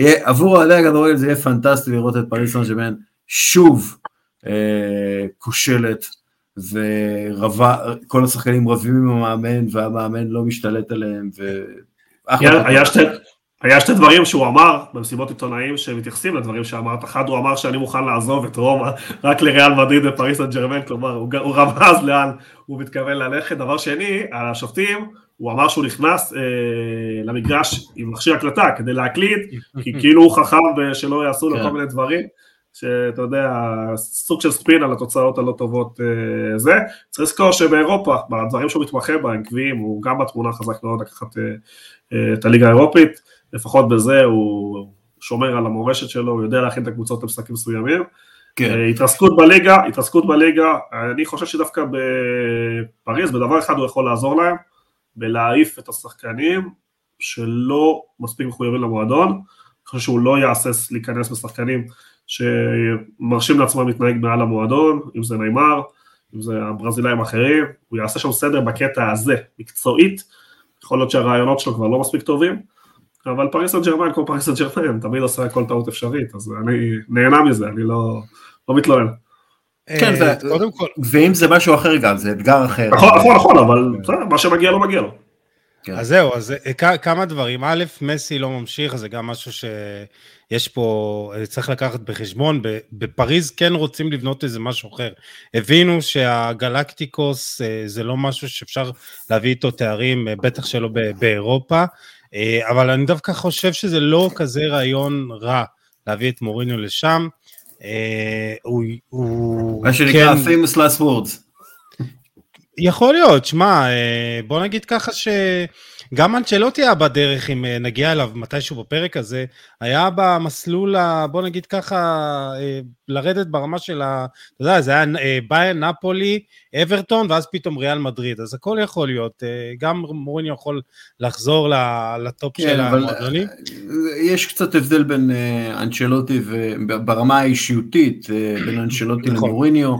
עבור אוהדי הכדורגל זה יהיה פנטסטי לראות את פריס סן ג'רמן שוב אה, כושלת ורבה, כל השחקנים רבים עם המאמן והמאמן לא משתלט עליהם. ו... היה, היה, שתי, היה שתי דברים שהוא אמר במסיבות עיתונאים שמתייחסים לדברים שאמרת, אחד הוא אמר שאני מוכן לעזוב את רומא רק לריאל מדריד ופריס סן ג'רמן, כלומר הוא, הוא רמז לאן הוא מתכוון ללכת, דבר שני, על השופטים הוא אמר שהוא נכנס אה, למגרש עם מכשיר הקלטה כדי להקליט, כי [laughs] כאילו הוא חכם שלא יעשו לו כן. כל מיני דברים, שאתה יודע, סוג של ספין על התוצאות הלא טובות אה, זה. צריך לזכור שבאירופה, בדברים שהוא מתמחה בהם, קביעים, הוא גם בתמונה חזק מאוד לקחת אה, אה, את הליגה האירופית, לפחות בזה הוא שומר על המורשת שלו, הוא יודע להכין את הקבוצות למשחקים מסוימים. כן. התרסקות בליגה, התרסקות בליגה, אני חושב שדווקא בפריז, בדבר אחד הוא יכול לעזור להם, בלהעיף את השחקנים שלא מספיק מחויבים למועדון, אני חושב שהוא לא יהסס להיכנס בשחקנים שמרשים לעצמם להתנהג מעל המועדון, אם זה נאמר, אם זה הברזילאים האחרים, הוא יעשה שם סדר בקטע הזה, מקצועית, יכול להיות שהרעיונות שלו כבר לא מספיק טובים, אבל פריס סן ג'רמן כמו פריס סן ג'רמן, [laughs] תמיד עושה כל טעות אפשרית, אז אני נהנה מזה, אני לא, לא מתלונן. כן, זה, קודם כל. ואם זה משהו אחר גם, זה אתגר אחר. נכון, נכון, נכון, אבל מה שמגיע לו מגיע לו. כן. אז זהו, אז אה, כמה דברים. א', מסי לא ממשיך, זה גם משהו שיש פה, אה, צריך לקחת בחשבון. בפריז כן רוצים לבנות איזה משהו אחר. הבינו שהגלקטיקוס זה לא משהו שאפשר להביא איתו תארים, בטח שלא באירופה, אבל אני דווקא חושב שזה לא כזה רעיון רע להביא את מוריניו לשם. אה, הוא... מה שנקרא כן- famous last words. יכול להיות, שמע, אה, בוא נגיד ככה שגם אנצ'לוטי היה בדרך, אם אה, נגיע אליו מתישהו בפרק הזה, היה במסלול, בוא נגיד ככה, לרדת ברמה של ה... אתה יודע, זה היה ביין, נפולי, אברטון, ואז פתאום ריאל מדריד, אז הכל יכול להיות, גם מוריני יכול לחזור לטופ כן, של המועדונים. יש קצת הבדל בין אנצ'לוטי, ברמה האישיותית, בין אנצ'לוטי נכון. למוריניו.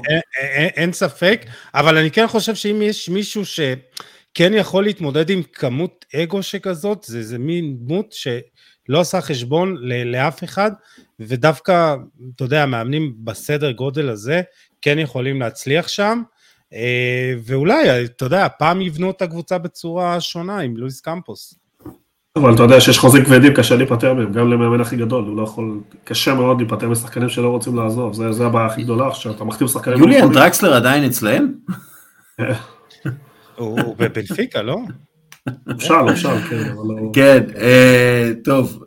אין ספק, אבל אני כן חושב שאם יש מישהו ש... כן יכול להתמודד עם כמות אגו שכזאת, זה, זה מין דמות שלא עשה חשבון לאף אחד, ודווקא, אתה יודע, מאמנים בסדר גודל הזה, כן יכולים להצליח שם, אה, ואולי, אתה יודע, פעם יבנו את הקבוצה בצורה שונה עם לואיס קמפוס. אבל אתה יודע שיש חוזים כבדים, קשה להיפטר מהם, גם למאמן הכי גדול, הוא לא יכול, קשה מאוד להיפטר משחקנים שלא רוצים לעזוב, זה, זה הבעיה הכי גדולה, שאתה מחתים שחקנים... יוליאן דרקסלר עדיין אצלם? [laughs] הוא בבנפיקה, לא? אפשר, אפשר, כן, אבל לא... כן, אה, טוב,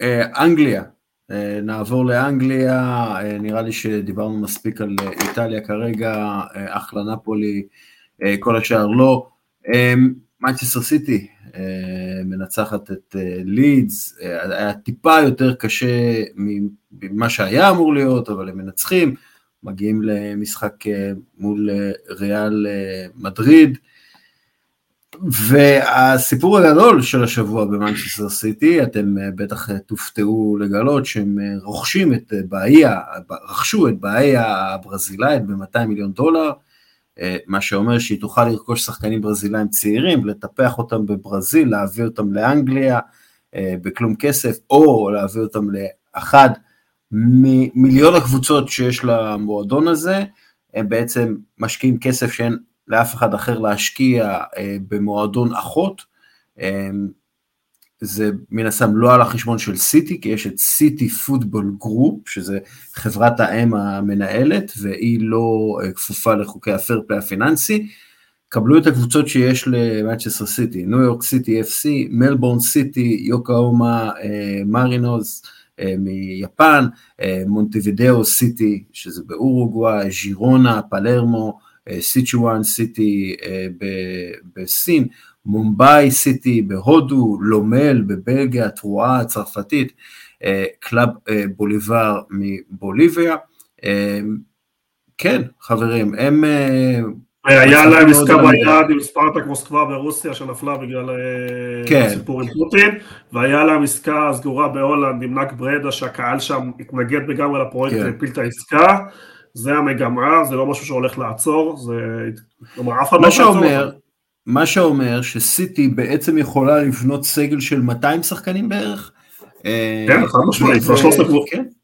אה, אנגליה, אה, נעבור לאנגליה, אה, נראה לי שדיברנו מספיק על איטליה כרגע, אחלה נפולי, כל השאר לא. מנצ'סטר סיטי מנצחת את לידס, היה טיפה יותר קשה ממה שהיה אמור להיות, אבל הם מנצחים, מגיעים למשחק מול ריאל מדריד. והסיפור הגדול של השבוע במנצ'סטר סיטי, אתם אה, בטח אה, תופתעו לגלות שהם אה, רוכשים את באיה, רכשו את באיה הברזילאית ב-200 מיליון דולר, מה שאומר שהיא תוכל לרכוש שחקנים ברזילאים צעירים, לטפח אותם בברזיל, להביא אותם לאנגליה בכלום כסף, או להביא אותם לאחד ממיליון הקבוצות שיש למועדון הזה, הם בעצם משקיעים כסף שאין לאף אחד אחר להשקיע אה, במועדון אחות. אה, זה מן הסתם לא על החשבון של סיטי, כי יש את סיטי פוטבול גרופ, שזה חברת האם המנהלת, והיא לא אה, כפופה לחוקי ה fair play הפיננסי. קבלו את הקבוצות שיש למנצ'סטר סיטי, ניו יורק סיטי FC, מלבורן סיטי, יוקוהאמה, מרינוס, מיפן, מונטיבידאו סיטי, שזה באורוגוואי, ז'ירונה, פלרמו, סיצ'ואן סיטי בסין, מומבאי סיטי בהודו, לומל בבלגיה, טרואה הצרפתית, קלאב בוליבר מבוליביה. כן, חברים, הם... היה להם עסקה ביד עם ספרטק מוסקבה ברוסיה שנפלה בגלל כן. סיפור עם פוטין, והיה להם עסקה סגורה בהולנד עם נק ברדה שהקהל שם התנגד לגמרי לפרויקט כן. והפיל את העסקה. זה המגמה, זה לא משהו שהולך לעצור, זה... כלומר, אף אחד לא יעצור. מה שאומר שסיטי בעצם יכולה לבנות סגל של 200 שחקנים בערך? כן, חד משמעית, 13 קבוצות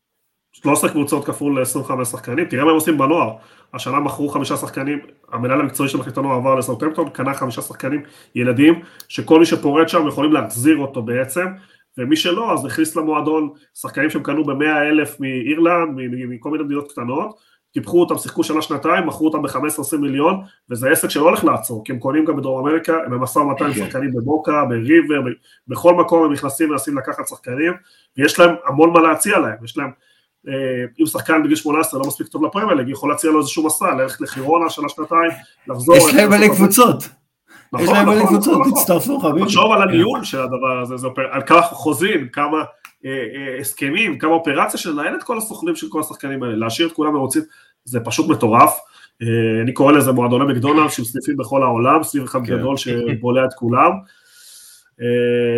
כפול 25 שחקנים, תראה מה הם עושים בנוער, השנה מכרו חמישה שחקנים, המנהל המקצועי של מחליט הנוער עבר לסאוטמפטון, קנה חמישה שחקנים ילדים, שכל מי שפורט שם יכולים להחזיר אותו בעצם, ומי שלא אז הכניס למועדון שחקנים שהם קנו ב-100 אלף מאירלנד, מכל מיני מדינות קטנות, טיפחו אותם, שיחקו שנה שנתיים, מכרו אותם ב-15-20 מיליון, וזה עסק שלא הולך לעצור, כי הם קונים גם בדרום אמריקה, הם במשא ומתן עם כן. שחקנים בבוקה, בריבר, בכל מקום הם נכנסים ומנסים לקחת שחקנים, ויש להם המון מה להציע להם, יש להם, אם שחקן בגיל 18 לא מספיק טוב לפרמייל, יכול להציע לו איזשהו מסע, ללכת לחירונה שנה שנתיים, לחזור. יש להם מלא קבוצות. יש להם מלא קבוצות, תצטרפו חביבי. תחשוב על הניהול של הדבר הזה, על כמה חוזים, כמה אה, אה, הסכמים, כמה אופרציה שנהל את כל הסוכנים של כל השחקנים האלה, להשאיר את כולם מרוצים, זה פשוט מטורף. אה, אני קורא לזה מועדוני מקדונלד של סניפים בכל העולם, סניף אחד כן. גדול שבולע את כולם.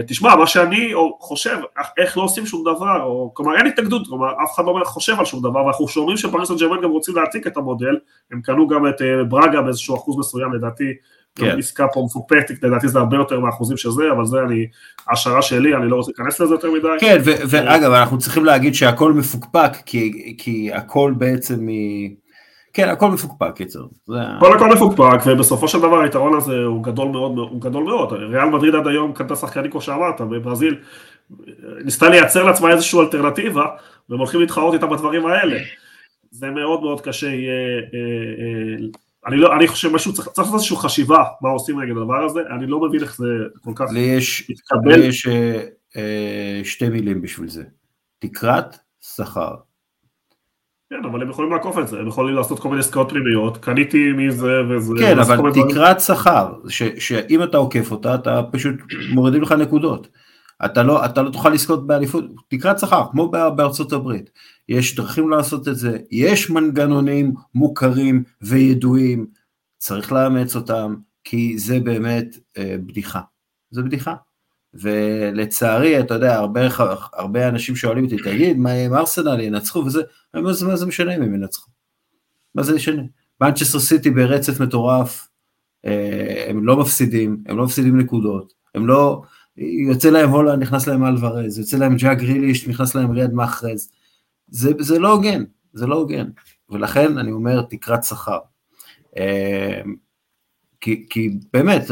תשמע, מה שאני חושב, איך לא עושים שום דבר, או, כלומר אין התנגדות, כלומר אף אחד לא חושב על שום דבר, ואנחנו שומעים שפריס סן ג'רמן גם רוצים להעתיק את המודל, הם קנו גם את ברגה באיזשהו אחוז מסוים לדעתי, כן. עסקה פה מפופטת, לדעתי זה הרבה יותר מהאחוזים של זה, אבל זה אני, השערה שלי, אני לא רוצה להיכנס לזה יותר מדי. כן, ואגב, אנחנו צריכים להגיד שהכל מפוקפק, כי, כי הכל בעצם מ... כן, הכל מפוקפק, קיצר. הכל הכל מפוקפק, ובסופו של דבר היתרון הזה הוא גדול מאוד, הוא גדול מאוד. ריאל מדריד עד היום קנתה שחקנים כמו שאמרת, בברזיל ניסתה לייצר לעצמה איזושהי אלטרנטיבה, והם הולכים להתחרות איתה בדברים האלה. זה מאוד מאוד קשה יהיה אה, אה, אני, לא, אני חושב משהו, צריך, צריך לעשות איזושהי חשיבה מה עושים נגד הדבר הזה, אני לא מבין איך זה כל כך לי יש, מתקבל. לי יש אה, אה, שתי מילים בשביל זה, תקרת שכר. כן, אבל הם יכולים לעקוף את זה, הם יכולים לעשות כל מיני עסקאות פנימיות, קניתי מזה וזה. כן, אבל תקרת שכר, שאם אתה עוקף אותה, אתה פשוט מורידים לך נקודות. אתה לא, אתה לא תוכל לזכות באליפות, תקרת שכר, כמו בארצות הברית. יש דרכים לעשות את זה, יש מנגנונים מוכרים וידועים, צריך לאמץ אותם, כי זה באמת אה, בדיחה. זה בדיחה. ולצערי, אתה יודע, הרבה, הרבה אנשים שואלים אותי, תגיד, מה עם ארסנל ינצחו וזה, מה זה, מה זה משנה אם הם ינצחו? מה זה משנה? מנצ'סטר סיטי ברצף מטורף, אה, הם לא מפסידים, הם לא מפסידים נקודות, הם לא, יוצא להם הולנד, נכנס להם אלוורז, יוצא להם ג'אק גריליש, נכנס להם ריאד מאחרז, זה, זה לא הוגן, זה לא הוגן, ולכן אני אומר תקרת שכר. אמ, כי, כי באמת,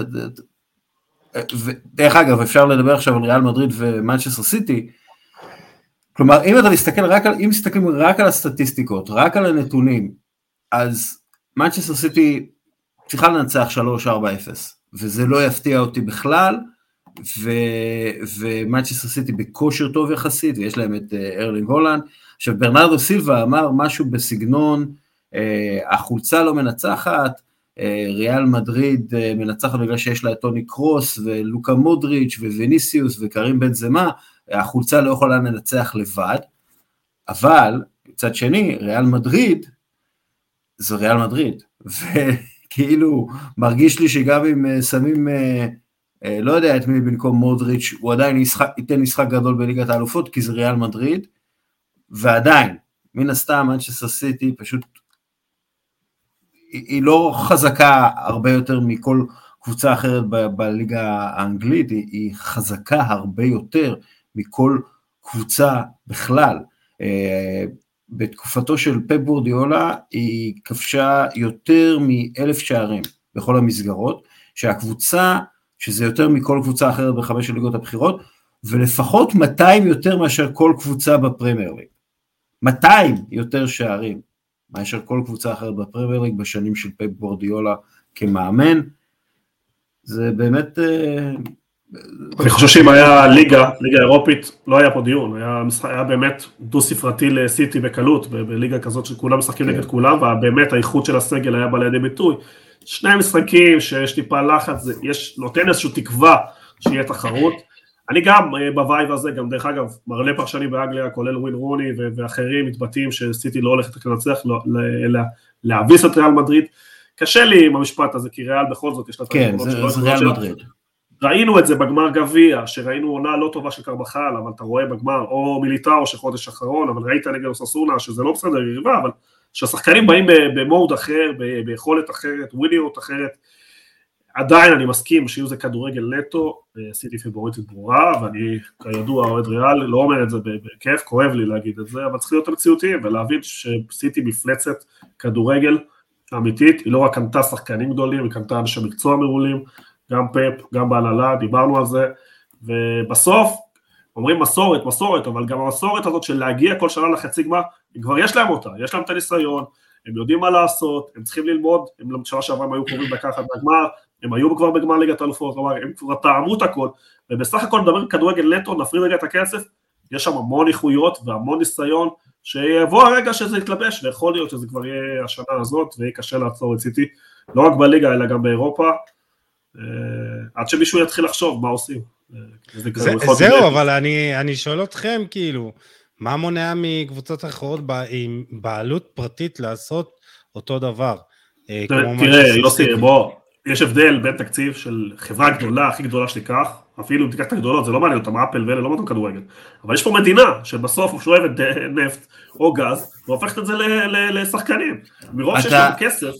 דרך אגב, אפשר לדבר עכשיו על ריאל מדריד ומנצ'סטר סיטי, כלומר, אם אתה מסתכל רק על, אם מסתכלים רק על הסטטיסטיקות, רק על הנתונים, אז מנצ'סטר סיטי צריכה לנצח 3-4-0, וזה לא יפתיע אותי בכלל, ומנצ'סטר סיטי בכושר טוב יחסית, ויש להם את אה, ארלינג הולנד. עכשיו ברנרדו סילבה אמר משהו בסגנון, אה, החולצה לא מנצחת, ריאל מדריד אה, מנצחת בגלל שיש לה את טוני קרוס ולוקה מודריץ' ווניסיוס וקרים בן זמה, החולצה לא יכולה לנצח לבד, אבל מצד שני, ריאל מדריד זה ריאל מדריד, [laughs] וכאילו מרגיש לי שגם אם שמים אה, לא יודע את מי במקום מודריץ', הוא עדיין ישחק, ייתן משחק גדול בליגת האלופות, כי זה ריאל מדריד, ועדיין, מן הסתם, מנצ'סטר סיטי פשוט, היא, לא חזקה הרבה יותר מכל קבוצה אחרת ב, בליגה האנגלית, היא, היא חזקה הרבה יותר מכל קבוצה בכלל. אה, בתקופתו של פפ בורדיולה היא כבשה יותר מאלף שערים בכל המסגרות, שהקבוצה שזה יותר מכל קבוצה אחרת בחמש הליגות הבכירות, ולפחות 200 יותר מאשר כל קבוצה בפרמייר ליג. 200 יותר שערים מאשר כל קבוצה אחרת בפרמייר ליג בשנים של פפ גווארדיולה כמאמן. זה באמת, אה, אני חושב שאם היה ליגה, ליגה אירופית, לא היה פה דיון, היה, היה באמת דו ספרתי לסיטי בקלות, בליגה כזאת שכולם משחקים נגד כן. כולם, ובאמת האיכות של הסגל היה בא לידי ביטוי. שני משחקים שיש טיפה לחץ, יש, נותן איזושהי תקווה שיהיה תחרות. אני גם אה, ב vibe הזה, גם דרך אגב, מלא פרשנים באנגליה, כולל ווין רוני ואחרים, מתבטאים שסיטי לא הולכת לנצח, לא, אלא להביס את ריאל מדריד. קשה לי עם המשפט הזה, כי ריאל בכל זאת יש לה את כן, זה, ריאל מדריד. ראינו את זה בגמר גביע, שראינו עונה לא טובה של קרבחל, אבל אתה רואה בגמר, או מיליטאו שחודש אחרון, אבל ראית נגד אוססונה, שזה לא בסדר יריבה, אבל שהשחקנים באים במוד אחר, ביכולת אחרת, וויניות אחרת, עדיין אני מסכים שיהיו זה כדורגל נטו, סיטי פיבוריטית ברורה, ואני כידוע אוהד ריאל, לא אומר את זה בכיף, כואב לי להגיד את זה, אבל צריך להיות המציאותיים ולהבין שסיטי מפלצת כדורגל אמיתית, היא לא רק קנתה שחקנים גדולים, היא קנתה אנשי מקצוע מעולים, גם פאפ, גם בהנהלה, דיברנו על זה, ובסוף, אומרים מסורת, מסורת, אבל גם המסורת הזאת של להגיע כל שנה לחצי גמר, כבר יש להם אותה, יש להם את הניסיון, הם יודעים מה לעשות, הם צריכים ללמוד, הם שנה שעברה הם היו קרובים לקחת מהגמר, הם היו כבר בגמר ליגת האלופות, כלומר הם כבר טעמו את הכל, ובסך הכל נדבר כדורגל נטו, נפריד רגע את הכסף, יש שם המון איכויות והמון ניסיון, שיבוא הרגע שזה יתלבש, ויכול להיות שזה כבר יהיה השנה הזאת, ויהיה קשה לעצור את סיטי, לא רק בליגה אלא גם באירופה, אה, עד שמישהו יתחיל לחשוב מה עושים. אה, זהו, אבל אני שואל אתכם, כאילו, מה מונע מקבוצות אחרות עם בעלות פרטית לעשות אותו דבר? אה, תראה, יוסי, בוא, יש הבדל בין תקציב של חברה גדולה, הכי גדולה שתיקח, אפילו אם תיקח את הגדולות, זה לא מעניין אותם, אפל ואלה לא מעניין כדורגל, אבל יש פה מדינה שבסוף שואבת [laughs] נפט או גז, והופכת את זה לשחקנים. מרוב שיש לנו כסף,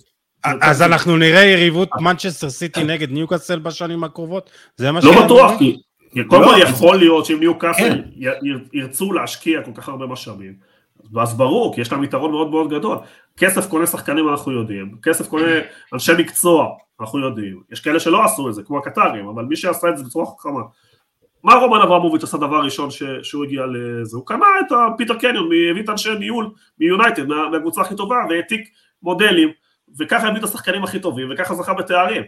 אז אנחנו נראה יריבות מנצ'סטר סיטי נגד ניוקאסל בשנים הקרובות? זה מה ש... לא בטוח, כי קודם כל יכול להיות שאם ניוקאסל. ירצו להשקיע כל כך הרבה משאבים, ואז ברור, כי יש להם יתרון מאוד מאוד גדול. כסף קונה שחקנים אנחנו יודעים, כסף קונה אנשי מקצוע אנחנו יודעים, יש כאלה שלא עשו את זה, כמו הקטרים, אבל מי שעשה את זה בצורה חכמה. מה רומן אברמוביץ' עשה דבר ראשון ש... שהוא הגיע לזה? הוא קנה את פיטר קניון, הביא את אנשי ניהול מיונייטד, מהקבוצה הכי טובה, והעתיק מודלים וככה הביא את השחקנים הכי טובים, וככה זכה בתארים.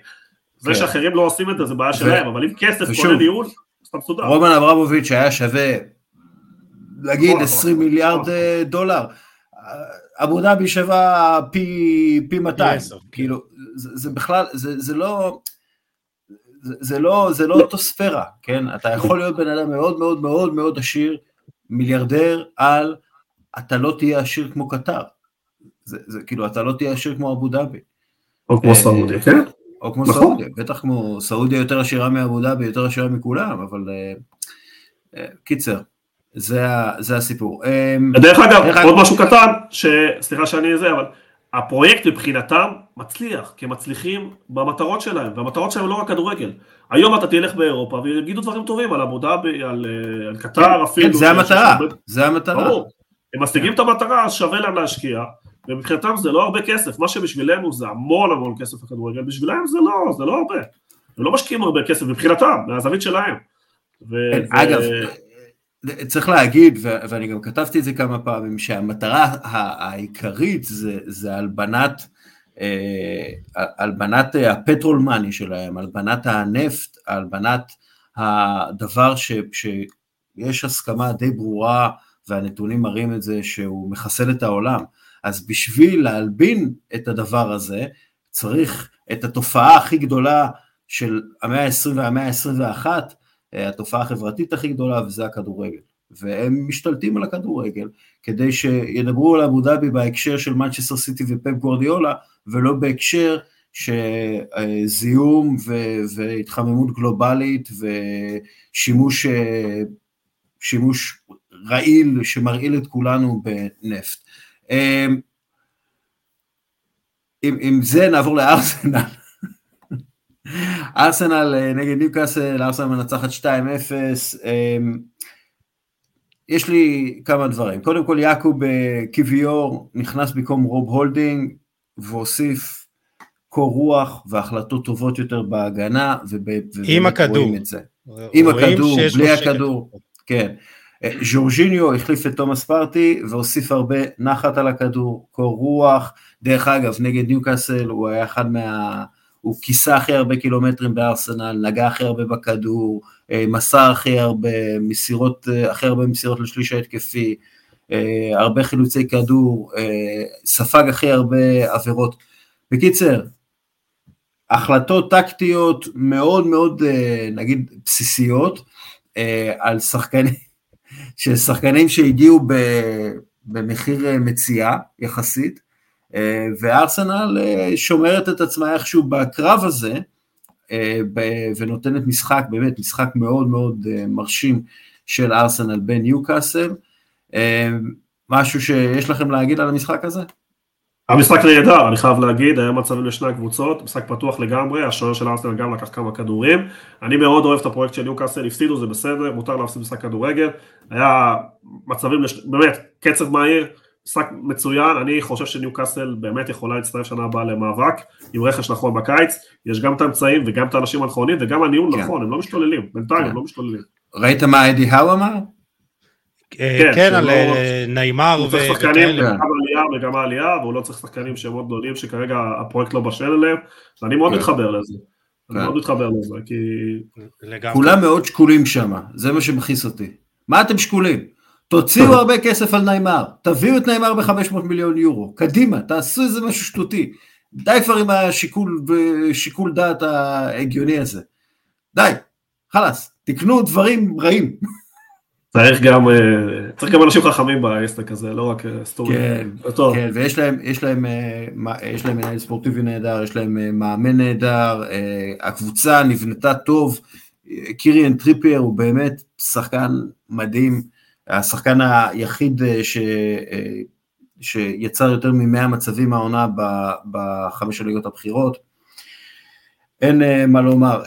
זה כן. שאחרים לא עושים את זה, זה בעיה שלהם, אבל אם כסף קונה ניהול, אז אתה מסודר. רומן אברמוביץ' היה שווה, נגיד 20 מיליארד אה, דולר. אבו דאבי שווה פי 200, כאילו, זה בכלל, זה לא... זה לא, זה לא אותו ספירה, כן? אתה יכול להיות בן אדם מאוד מאוד מאוד מאוד עשיר, מיליארדר, על אתה לא תהיה עשיר כמו קטר. זה, זה כאילו, אתה לא תהיה עשיר כמו אבו דאבי. או כמו אה, סעודיה, כן? או כמו נכון. סעודיה, בטח כמו סעודיה יותר עשירה מאבו דאבי, יותר עשירה מכולם, אבל uh, uh, קיצר, זה, זה הסיפור. דרך אגב, דרך עוד משהו קטן, ש... סליחה שאני זה, אבל הפרויקט מבחינתם מצליח, כי הם מצליחים במטרות שלהם, והמטרות שלהם לא רק כדורגל. היום אתה תלך באירופה ויגידו דברים טובים על אבו דאבי, על, על קטר כן, אפילו. כן, זה המטרה, זה המטרה. ברור. הם משיגים את המטרה, אז שווה להם להשקיע. ומבחינתם זה לא הרבה כסף, מה שבשבילנו זה המון המון כסף בכדורגל, בשבילם זה לא, זה לא הרבה. הם לא משקיעים הרבה כסף מבחינתם, מהזווית שלהם. ו- כן, ו- אגב, צריך להגיד, ו- ואני גם כתבתי את זה כמה פעמים, שהמטרה העיקרית זה, זה הלבנת, אה, הלבנת הפטרול מאני שלהם, הלבנת הנפט, הלבנת הדבר ש, שיש הסכמה די ברורה, והנתונים מראים את זה, שהוא מחסל את העולם. אז בשביל להלבין את הדבר הזה, צריך את התופעה הכי גדולה של המאה ה-20 והמאה ה-21, אה, התופעה החברתית הכי גדולה, וזה הכדורגל. והם משתלטים על הכדורגל, כדי שידברו על אבו דאבי בהקשר של מנצ'סטר סיטי ופפ גורדיולה, ולא בהקשר שזיהום ו- והתחממות גלובלית ושימוש שימוש רעיל שמרעיל את כולנו בנפט. אמ, עם, עם זה נעבור לארסנל. ארסנל אה, נגד ניוקאסל, ארסנל מנצחת 2-0. אמ, יש לי כמה דברים. קודם כל יעקוב אה, קיוויור נכנס במקום רוב הולדינג והוסיף קור רוח והחלטות טובות יותר בהגנה. עם הכדור. עם הכדור, בלי הכדור. כן. ז'ורג'יניו החליף את תומאס פארטיי והוסיף הרבה נחת על הכדור, קור רוח, דרך אגב נגד ניוקאסל הוא היה אחד מה... הוא כיסה הכי הרבה קילומטרים בארסנל, נגע הכי הרבה בכדור, מסר הכי הרבה מסירות, הכי הרבה מסירות לשליש ההתקפי, הרבה חילוצי כדור, ספג הכי הרבה עבירות. בקיצר, החלטות טקטיות מאוד מאוד נגיד בסיסיות על שחקנים, שחקנים שהגיעו במחיר מציאה יחסית, וארסנל שומרת את עצמה איכשהו בקרב הזה, ונותנת משחק, באמת משחק מאוד מאוד מרשים של ארסנל בניו קאסל. משהו שיש לכם להגיד על המשחק הזה? המשחק נהדר, אני חייב להגיד, היה מצבים לשני הקבוצות, משחק פתוח לגמרי, השוער של ארסנל גם לקח כמה כדורים. אני מאוד אוהב את הפרויקט של ניוקאסל, הפסידו, זה בסדר, מותר להפסיד משחק כדורגל. היה מצבים, לש... באמת, קצב מהיר, משחק מצוין, אני חושב שניוקאסל באמת יכולה להצטרף שנה הבאה למאבק, עם רכש נכון בקיץ, יש גם את האמצעים וגם את האנשים הנכונים וגם הניהול כן. נכון, הם לא משתוללים, בינתיים כן. הם לא משתוללים. ראית מה אדי האו אמר? אה, כן, כן על אה, נעימר הוא צריך שחקנים גם עלייה וגם העלייה, והוא לא צריך שחקנים שהם מאוד גדולים שכרגע הפרויקט לא בשל אליהם, ואני מאוד כן. מתחבר לזה. אני מאוד מתחבר לזה, כי... כולם מאוד שקולים שם, זה מה שמכעיס אותי. מה אתם שקולים? תוציאו הרבה כסף על ניימר, תביאו את ניימר ב-500 מיליון יורו, קדימה, תעשו איזה משהו שטותי. די כבר עם השיקול, שיקול דעת ההגיוני הזה. די, חלאס, תקנו דברים רעים. צריך גם, אה, צריך גם אנשים חכמים בעסק הזה, לא רק אה, סתם. כן, כן, ויש להם, יש להם, אה, יש להם מנהל ספורטיבי נהדר, יש להם מאמן נהדר, הקבוצה נבנתה טוב, קיריאן טריפייר הוא באמת שחקן מדהים, השחקן היחיד ש... שיצר יותר מ-100 מצבים מהעונה בחמש הליגות הבכירות. אין מה לומר.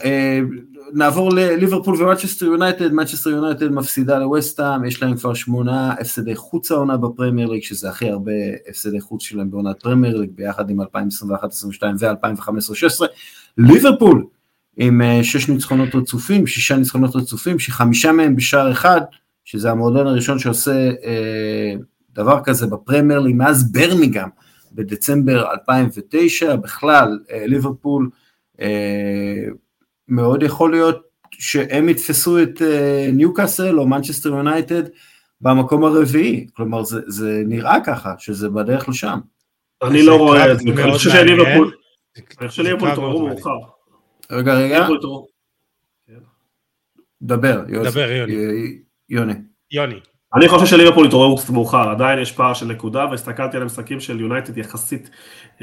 נעבור לליברפול ומנצ'סטר יונייטד, מנצ'סטר יונייטד מפסידה לווסטהאם, יש להם כבר שמונה הפסדי חוץ העונה בפרמייר ליג, שזה הכי הרבה הפסדי חוץ שלהם בעונת פרמייר ליג, ביחד עם 2021-2022 ו-2015-2016. ליברפול עם אה, שש ניצחונות רצופים, שישה ניצחונות רצופים, שחמישה מהם בשער אחד, שזה המועדון הראשון שעושה אה, דבר כזה בפרמייר ליג מאז ברמיגם בדצמבר 2009, בכלל אה, ליברפול אה, מאוד יכול להיות שהם יתפסו את אה, ניוקאסל או מנצ'סטר יונייטד במקום הרביעי, כלומר זה, זה נראה ככה, שזה בדרך לשם. אני לא רואה את זה, אני חושב שליברפול, אני חושב שליברפול התעוררו מאוחר. רגע, רגע. דבר, דבר, יוני. יוני. יוני. אני חושב שליברפול התעוררו קצת מאוחר, עדיין יש פער של נקודה, והסתכלתי על המשחקים של יונייטד יחסית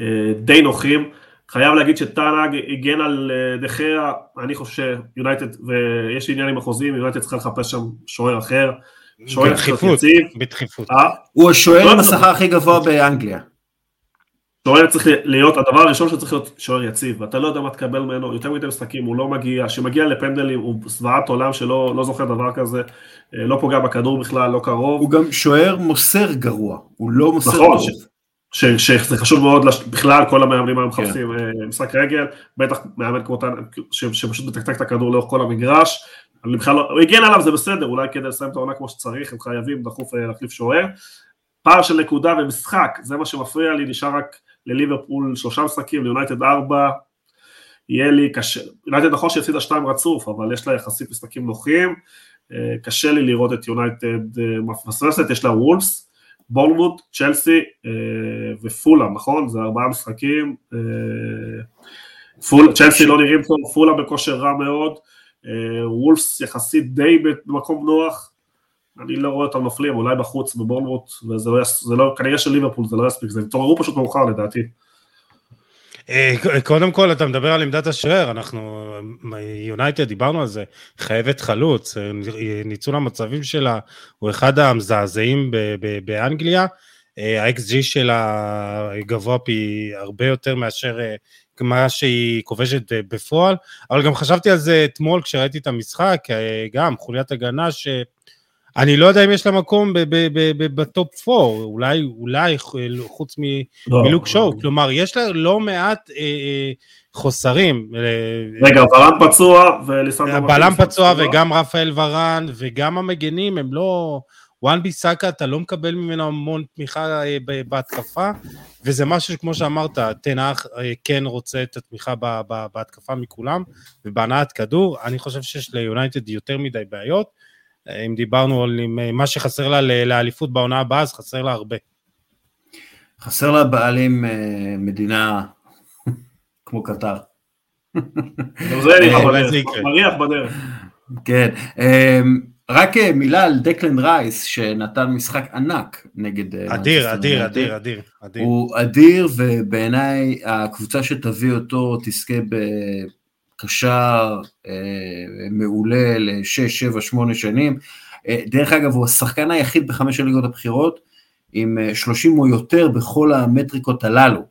אה, די נוחים. חייב להגיד שטאנאג הגן על אה, דחיה, אני חושב שיונייטד, ויש לי עניין עם החוזים, יונייטד צריכה לחפש שם שוער אחר, שוער יציב. בדחיפות. אה? הוא השוער עם השכר הכי גבוה באנגליה. שוער צריך להיות, הדבר הראשון שצריך להיות שוער יציב, ואתה לא יודע מה תקבל ממנו, יותר מדי משחקים, הוא לא מגיע, כשמגיע לפנדלים הוא זוועת עולם שלא לא זוכר דבר כזה, אה, לא פוגע בכדור בכלל, לא קרוב. הוא גם שוער מוסר גרוע, הוא לא מוסר נכון, טוב. שזה חשוב מאוד, בכלל כל המאמנים היום מחפשים כן. משחק רגל, בטח מאמן כמו טאנג, שפשוט מתקתק את הכדור לאורך כל המגרש, אני בכלל לא, הוא הגן עליו זה בסדר, אולי כדי לסיים את העונה כמו שצריך, הם חייבים דחוף להחליף שוער. פער של נקודה ומשחק, זה מה שמפריע לי, נשאר רק לליברפול שלושה משחקים, ליונייטד ארבע, יהיה לי קשה, יונייטד נכון שהפסידה שתיים רצוף, אבל יש לה יחסית משחקים נוחים, קשה לי לראות את יונייטד מפספסת, יש לה וולפס, בורנמוט, צ'לסי אה, ופולה, נכון? זה ארבעה משחקים. אה, פול, צ'לסי לא נראים טוב, פולה בכושר רע מאוד, אה, וולפס יחסית די במקום נוח. אני לא רואה אותם נופלים, אולי בחוץ בבורנמוט, וזה לא, זה לא, כנראה של ליברפול זה לא יספיק, זה התעוררו פשוט מאוחר לדעתי. אה, קודם כל אתה מדבר על עמדת השוער, אנחנו, יונייטד, דיברנו על זה, חייבת חלוץ, אה, ניצול המצבים שלה הוא אחד המזעזעים באנגליה, אה, ה-XG שלה גבוה פי הרבה יותר מאשר מה שהיא כובשת בפועל, אבל גם חשבתי על זה אתמול כשראיתי את המשחק, גם חוליית הגנה ש... אני לא יודע אם יש לה מקום בטופ 4, אולי, אולי חוץ לא. מלוק שואו, כלומר יש לה לא מעט אה, אה חוסרים. אה, רגע, ורן פצוע וליסנדרו... בלם פצוע וגם רפאל ורן וגם המגנים הם לא... וואן ביסאקה, אתה לא מקבל ממנו המון תמיכה אה, בהתקפה, וזה משהו שכמו שאמרת, תנח אה, כן רוצה את התמיכה בהתקפה מכולם, ובהנעת כדור, אני חושב שיש ליונייטד יותר מדי בעיות. אם דיברנו על מה שחסר לה לאליפות בעונה הבאה, אז חסר לה הרבה. חסר לה בעלים מדינה כמו קטר. [laughs] זה מריח בדרך. כן, רק אה, מילה על דקלן רייס שנתן משחק ענק נגד... אה, אדיר, אדיר, אדיר, אדיר, אדיר. הוא אדיר ובעיניי הקבוצה שתביא אותו תזכה בקשר אה, מעולה ל-6, 7, 8 שנים. דרך אגב, הוא השחקן היחיד בחמש הליגות הבכירות עם 30 או יותר בכל המטריקות הללו.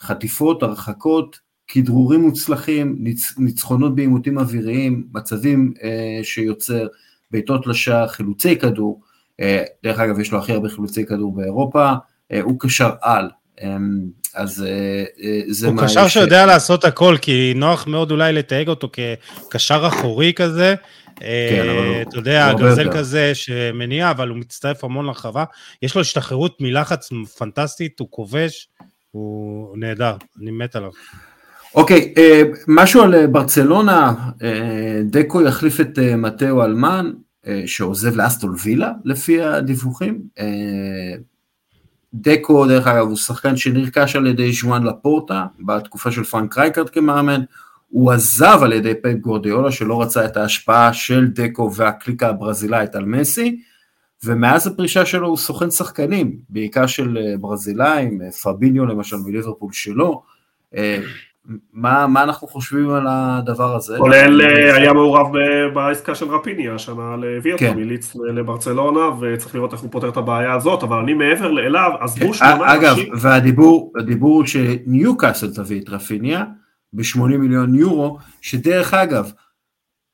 חטיפות, הרחקות, כדרורים מוצלחים, ניצ, ניצחונות בעימותים אוויריים, מצבים אה, שיוצר, בעיטות לשער, חילוצי כדור, אה, דרך אגב יש לו הכי הרבה חילוצי כדור באירופה, אה, הוא קשר על, אה, אז אה, אה, זה הוא קשר ש... שיודע לעשות הכל, כי נוח מאוד אולי לתייג אותו כקשר אחורי כזה, אה, כן, אבל אתה יודע, גרזל כזה שמניע, אבל הוא מצטרף המון לרחבה. יש לו השתחררות מלחץ פנטסטית, הוא כובש, הוא נהדר, אני מת עליו. אוקיי, משהו על ברצלונה, דקו יחליף את מתאו אלמאני, שעוזב לאסטון וילה לפי הדיווחים. דקו, דרך אגב, הוא שחקן שנרכש על ידי ז'ואן לפורטה, בתקופה של פרנק רייקרד כמאמן. הוא עזב על ידי פפ גווארדיולה, שלא רצה את ההשפעה של דקו והקליקה הברזילאית על מסי, ומאז הפרישה שלו הוא סוכן שחקנים, בעיקר של ברזילאים, פביניו למשל מליברפול שלו. מה, מה אנחנו חושבים על הדבר הזה? כולל אה, היה מעורב בעסקה של רפיניה השנה להביא אותו כן. מיליץ לברצלונה וצריך לראות איך הוא פותר את הבעיה הזאת אבל אני מעבר אליו עזבו כן. שמונה אגב, אנשים אגב והדיבור הוא שניו קאסל תביא את רפיניה ב-80 מיליון יורו שדרך אגב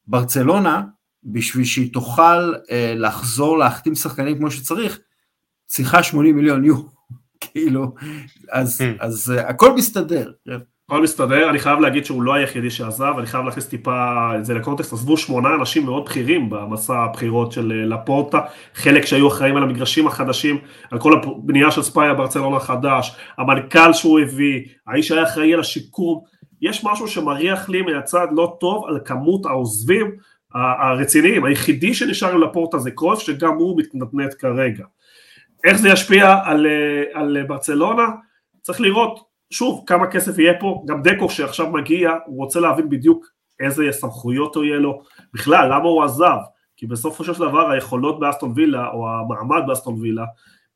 ברצלונה בשביל שהיא תוכל אה, לחזור להחתים שחקנים כמו שצריך צריכה 80 מיליון יורו [laughs] כאילו אז, hmm. אז אה, הכל מסתדר. הכל מסתדר, אני חייב להגיד שהוא לא היחידי שעזב, אני חייב להכניס טיפה את זה לקונטקסט, עזבו שמונה אנשים מאוד בכירים במסע הבחירות של אה, לפורטה, חלק שהיו אחראים על המגרשים החדשים, על כל הבנייה של ספאיה ברצלונה החדש, המנכ"ל שהוא הביא, האיש היה אחראי על השיקום, יש משהו שמריח לי מהצד לא טוב על כמות העוזבים הרציניים, היחידי שנשאר עם לפורטה זה קרויף שגם הוא מתנדנד כרגע. איך זה ישפיע על, אה, על ברצלונה? צריך לראות שוב, כמה כסף יהיה פה, גם דקו שעכשיו מגיע, הוא רוצה להבין בדיוק איזה סמכויות הוא יהיה לו, בכלל, למה הוא עזב, כי בסופו של דבר היכולות באסטון וילה, או המעמד באסטון וילה,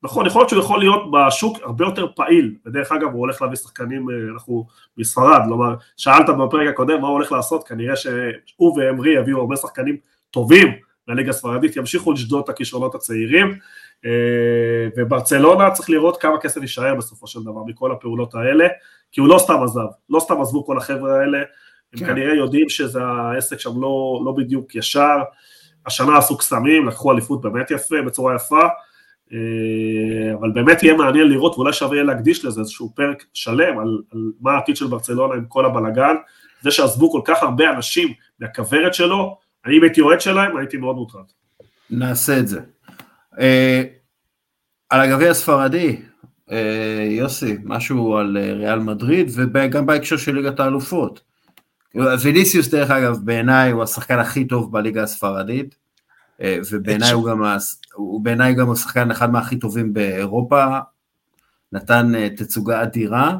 נכון, יכול להיות שהוא יכול להיות בשוק הרבה יותר פעיל, ודרך אגב הוא הולך להביא שחקנים, אה, אנחנו מספרד, כלומר, שאלת בפרק הקודם מה הוא הולך לעשות, כנראה שהוא ואמרי יביאו הרבה שחקנים טובים מהליגה הספרדית, ימשיכו לשדוד את הכישרונות הצעירים, וברצלונה צריך לראות כמה כסף יישאר בסופו של דבר מכל הפעולות האלה, כי הוא לא סתם עזב, לא סתם עזבו כל החבר'ה האלה, הם כן. כנראה יודעים שזה העסק שם לא, לא בדיוק ישר, השנה עשו קסמים, לקחו אליפות באמת יפה, בצורה יפה, אה, אבל באמת יהיה מעניין לראות, ואולי שווה יהיה להקדיש לזה איזשהו פרק שלם על, על מה העתיד של ברצלונה עם כל הבלגן, זה שעזבו כל כך הרבה אנשים מהכוורת שלו, אני אם הייתי אוהד שלהם, הייתי מאוד מוטרד. נעשה את זה. אה, על הגביע הספרדי, אה, יוסי, משהו על אה, ריאל מדריד וגם בהקשר של ליגת האלופות. ויניסיוס דרך אגב בעיניי הוא השחקן הכי טוב בליגה הספרדית ובעיניי הוא גם, הוא בעיניי גם השחקן אחד מהכי טובים באירופה, נתן תצוגה אדירה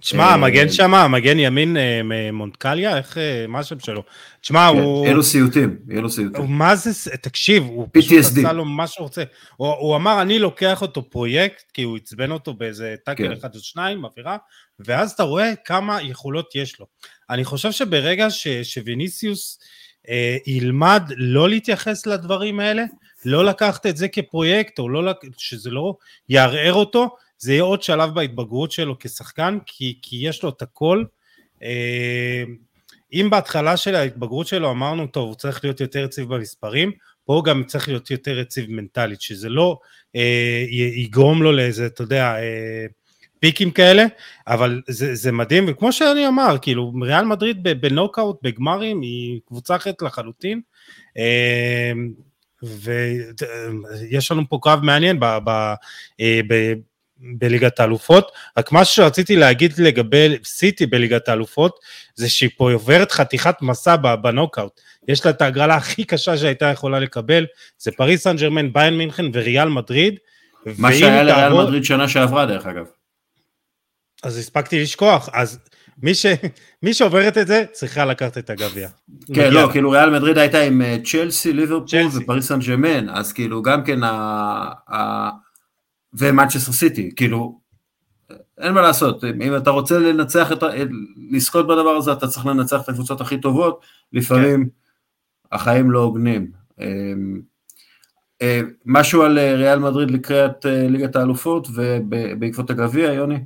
תשמע, אה, המגן שם, המגן ימין אה, מונטקליה, איך, אה, מה השם שלו? תשמע, כן, הוא... יהיה לו סיוטים, יהיה לו סיוטים. מה זה, תקשיב, הוא פשוט עשה לו מה שהוא רוצה. הוא אמר, אני לוקח אותו פרויקט, כי הוא עצבן אותו באיזה טאקל כן. אחד או שניים, אווירה, ואז אתה רואה כמה יכולות יש לו. אני חושב שברגע שוויניסיוס אה, ילמד לא להתייחס לדברים האלה, לא לקחת את זה כפרויקט, או לא, שזה לא יערער אותו, זה יהיה עוד שלב בהתבגרות שלו כשחקן, כי, כי יש לו את הכל. אה, אם בהתחלה של ההתבגרות שלו אמרנו, טוב, הוא צריך להיות יותר יציב במספרים, פה הוא גם צריך להיות יותר יציב מנטלית, שזה לא אה, יגרום לו לאיזה, אתה יודע, אה, פיקים כאלה, אבל זה, זה מדהים, וכמו שאני אמר, כאילו, ריאל מדריד בנוקאוט, בגמרים, היא קבוצה אחרת לחלוטין. אה, ויש לנו פה קרב מעניין ב, ב, אה, ב, בליגת האלופות, רק מה שרציתי להגיד לגבי סיטי בליגת האלופות, זה שהיא פה עוברת חתיכת מסע בנוקאוט, יש לה את ההגרלה הכי קשה שהייתה יכולה לקבל, זה פריס סן ג'רמן, ביין מינכן וריאל מדריד. מה שהיה לריאל תעבור... מדריד שנה שעברה דרך אגב. אז הספקתי לשכוח, אז מי, ש... מי שעוברת את זה צריכה לקחת את הגביע. כן, לא, כאילו ריאל מדריד הייתה עם אה, צ'לסי, ליברפול ופריס סן ג'רמן, אז כאילו גם כן ה... ה... ומנצ'סטר סיטי, כאילו, אין מה לעשות, אם אתה רוצה לנצח, את, לזכות בדבר הזה, אתה צריך לנצח את הקבוצות הכי טובות, לפעמים כן. החיים לא הוגנים. אמ, אה, משהו על אה, ריאל מדריד לקראת ליגת האלופות ובעקבות הגביע, יוני?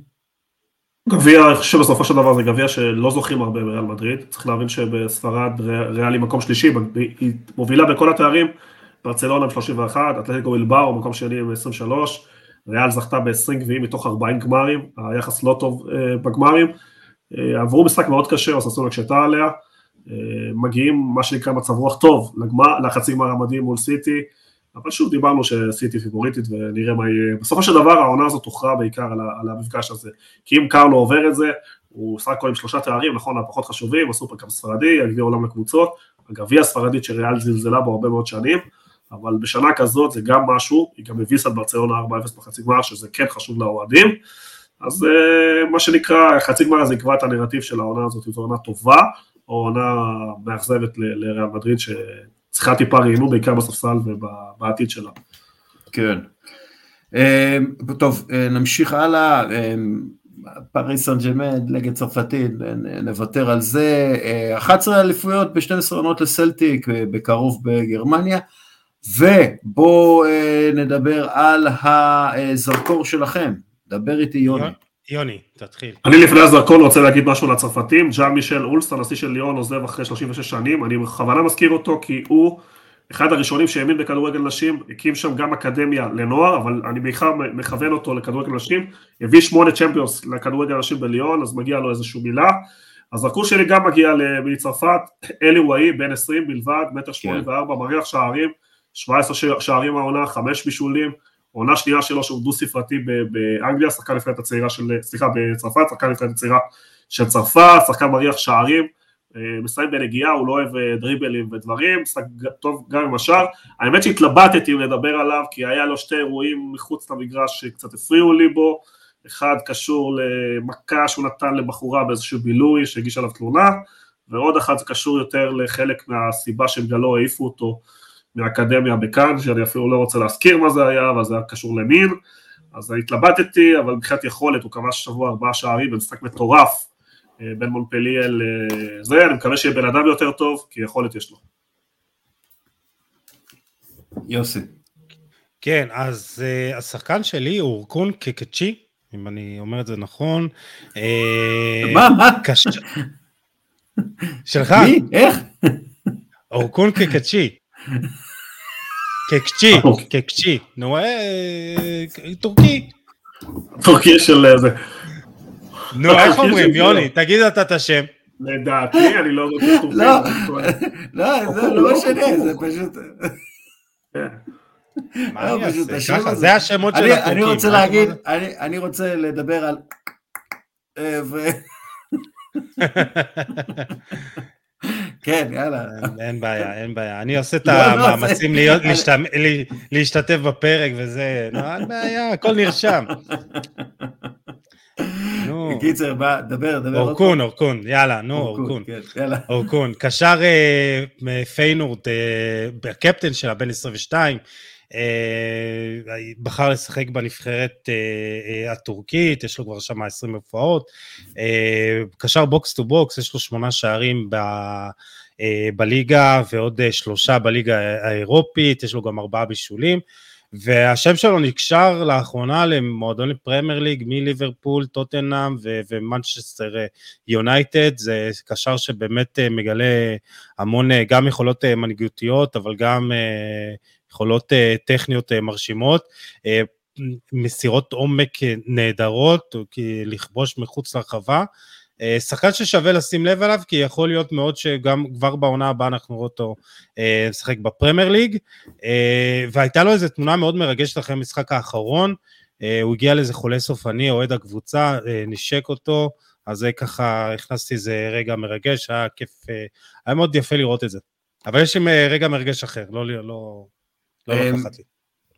גביע, אני חושב שבסופו של דבר זה גביע שלא זוכים הרבה בריאל מדריד, צריך להבין שבספרד ריאל היא מקום שלישי, היא מובילה בכל התארים, ברצלונה עם 31, אתלטיקו בלבאו מקום שני עם 23, ריאל זכתה ב-20 גביעים מתוך 40 גמרים, היחס לא טוב uh, בגמרים, uh, עברו משחק מאוד קשה, אוססונה הקשתה עליה, uh, מגיעים מה שנקרא מצב רוח טוב לגמר, לחצי גמר המדהים מול סיטי, אבל שוב דיברנו שסיטי פיבוריטית ונראה מה יהיה, בסופו של דבר העונה הזאת תוכרע בעיקר על, על המפגש הזה, כי אם קרלו עובר את זה, הוא סך הכל עם שלושה תארים, נכון, הפחות חשובים, הסופרקאפ הספרדי, הגביע עולם לקבוצות, הגביע הספרדית שריאל זלזלה בו הרבה מאוד שנים, אבל בשנה כזאת זה גם משהו, היא גם הביסה את ברצלונה 4-0 בחצי גמר, שזה כן חשוב לאוהדים, אז uh, מה שנקרא, חצי גמר הזה יקבע את הנרטיב של העונה הזאת, זו עונה טובה, או עונה מאכזבת לריאל מדריד, שצריכה טיפה רעינו בעיקר בספסל ובעתיד שלה. כן. Uh, טוב, uh, נמשיך הלאה. פריס סן ג'מד, נגד צרפתית, נוותר על זה. 11 אליפויות ב-12 עונות לסלטיק, בקרוב בגרמניה. ובואו אה, נדבר על הזרקור שלכם, דבר איתי יוני. יוני, תתחיל. אני לפני הזרקור רוצה להגיד משהו לצרפתים, ג'אן מישל אולסט, הנשיא של ליאון, עוזב אחרי 36 שנים, אני בכוונה מזכיר אותו כי הוא אחד הראשונים שהאמין בכדורגל נשים, הקים שם גם אקדמיה לנוער, אבל אני בעיקר מכוון אותו לכדורגל נשים, הביא שמונה צ'מפיונס לכדורגל נשים בליאון, אז מגיע לו איזושהי מילה. הזרקור שלי גם מגיע מצרפת, אלי וואי, בן 20 בלבד, מטר 84, כן. מריח שערים. 17 שערים העונה, 5 בישולים, עונה שנייה שלו שהוא דו ספרתי באנגליה, שחקן נבחרת הצעירה של, סליחה, בצרפת, שחקן נבחרת הצעירה של צרפת, שחקן מריח שערים, אה, מסיים בנגיעה, הוא לא אוהב אה, דריבלים ודברים, משחק טוב גם עם השאר. האמת שהתלבטתי אם לדבר עליו, כי היה לו שתי אירועים מחוץ למגרש שקצת הפריעו לי בו, אחד קשור למכה שהוא נתן לבחורה באיזשהו בילוי שהגיש עליו תלונה, ועוד אחד זה קשור יותר לחלק מהסיבה שבגללו העיפו אותו מהאקדמיה בכאן, שאני אפילו לא רוצה להזכיר מה זה היה, אבל זה היה קשור למין, אז התלבטתי, אבל מבחינת יכולת, הוא כבש שבוע ארבעה שערים במשחק מטורף אה, בין מונפליה לזה, אני מקווה שיהיה בן אדם יותר טוב, כי יכולת יש לו. יוסי. כן, אז uh, השחקן שלי הוא אורקון קקצ'י, אם אני אומר את זה נכון. אה, מה? מה? קש... [laughs] שלך. מי? איך? אורקון קקצ'י. קקצ'י, קקצ'י, נו, אה, טורקי. טורקי של אה, זה. נו, איך אומרים, יוני, תגיד אתה את השם. לדעתי, אני לא רוצה טורקי. לא, לא, זה לא משנה, זה פשוט... מה אני אעשה? ככה, זה השמות של הטורקים. אני רוצה להגיד, אני רוצה לדבר על... [laughs] כן, יאללה. אין בעיה, אין בעיה. אני עושה את לא, לא, המאמצים להשתתף בפרק וזה, לא, אין בעיה, הכל נרשם. נו. בקיצר, דבר, דבר. אורקון, אורקון, יאללה, נו, אורקון. כן, אורקון, קשר אה, פיינורד, אה, הקפטן שלה, בן 22, אה, בחר לשחק בנבחרת אה, הטורקית, יש לו כבר שם 20 הופעות, קשר box to box, יש לו שמונה שערים ב... בליגה ועוד שלושה בליגה האירופית, יש לו גם ארבעה בישולים, והשם שלו נקשר לאחרונה למועדון לפרמייר ליג מליברפול, טוטנאם ומנצ'סטר יונייטד, זה קשר שבאמת מגלה המון גם יכולות מנהיגותיות, אבל גם יכולות אה, טכניות אה, מרשימות, אה, מסירות עומק נהדרות, לכבוש מחוץ לרחבה, אה, שחקן ששווה לשים לב עליו, כי יכול להיות מאוד שגם כבר בעונה הבאה אנחנו נראה אותו אה, משחק בפרמייר ליג, והייתה לו איזו תמונה מאוד מרגשת אחרי המשחק האחרון, הוא הגיע לאיזה חולה סופני, אוהד הקבוצה, נשק אותו, אז זה ככה, הכנסתי איזה רגע מרגש, היה כיף, היה מאוד יפה לראות את זה. אבל יש עם רגע מרגש אחר, לא, לא, לא, לא לקחת לי.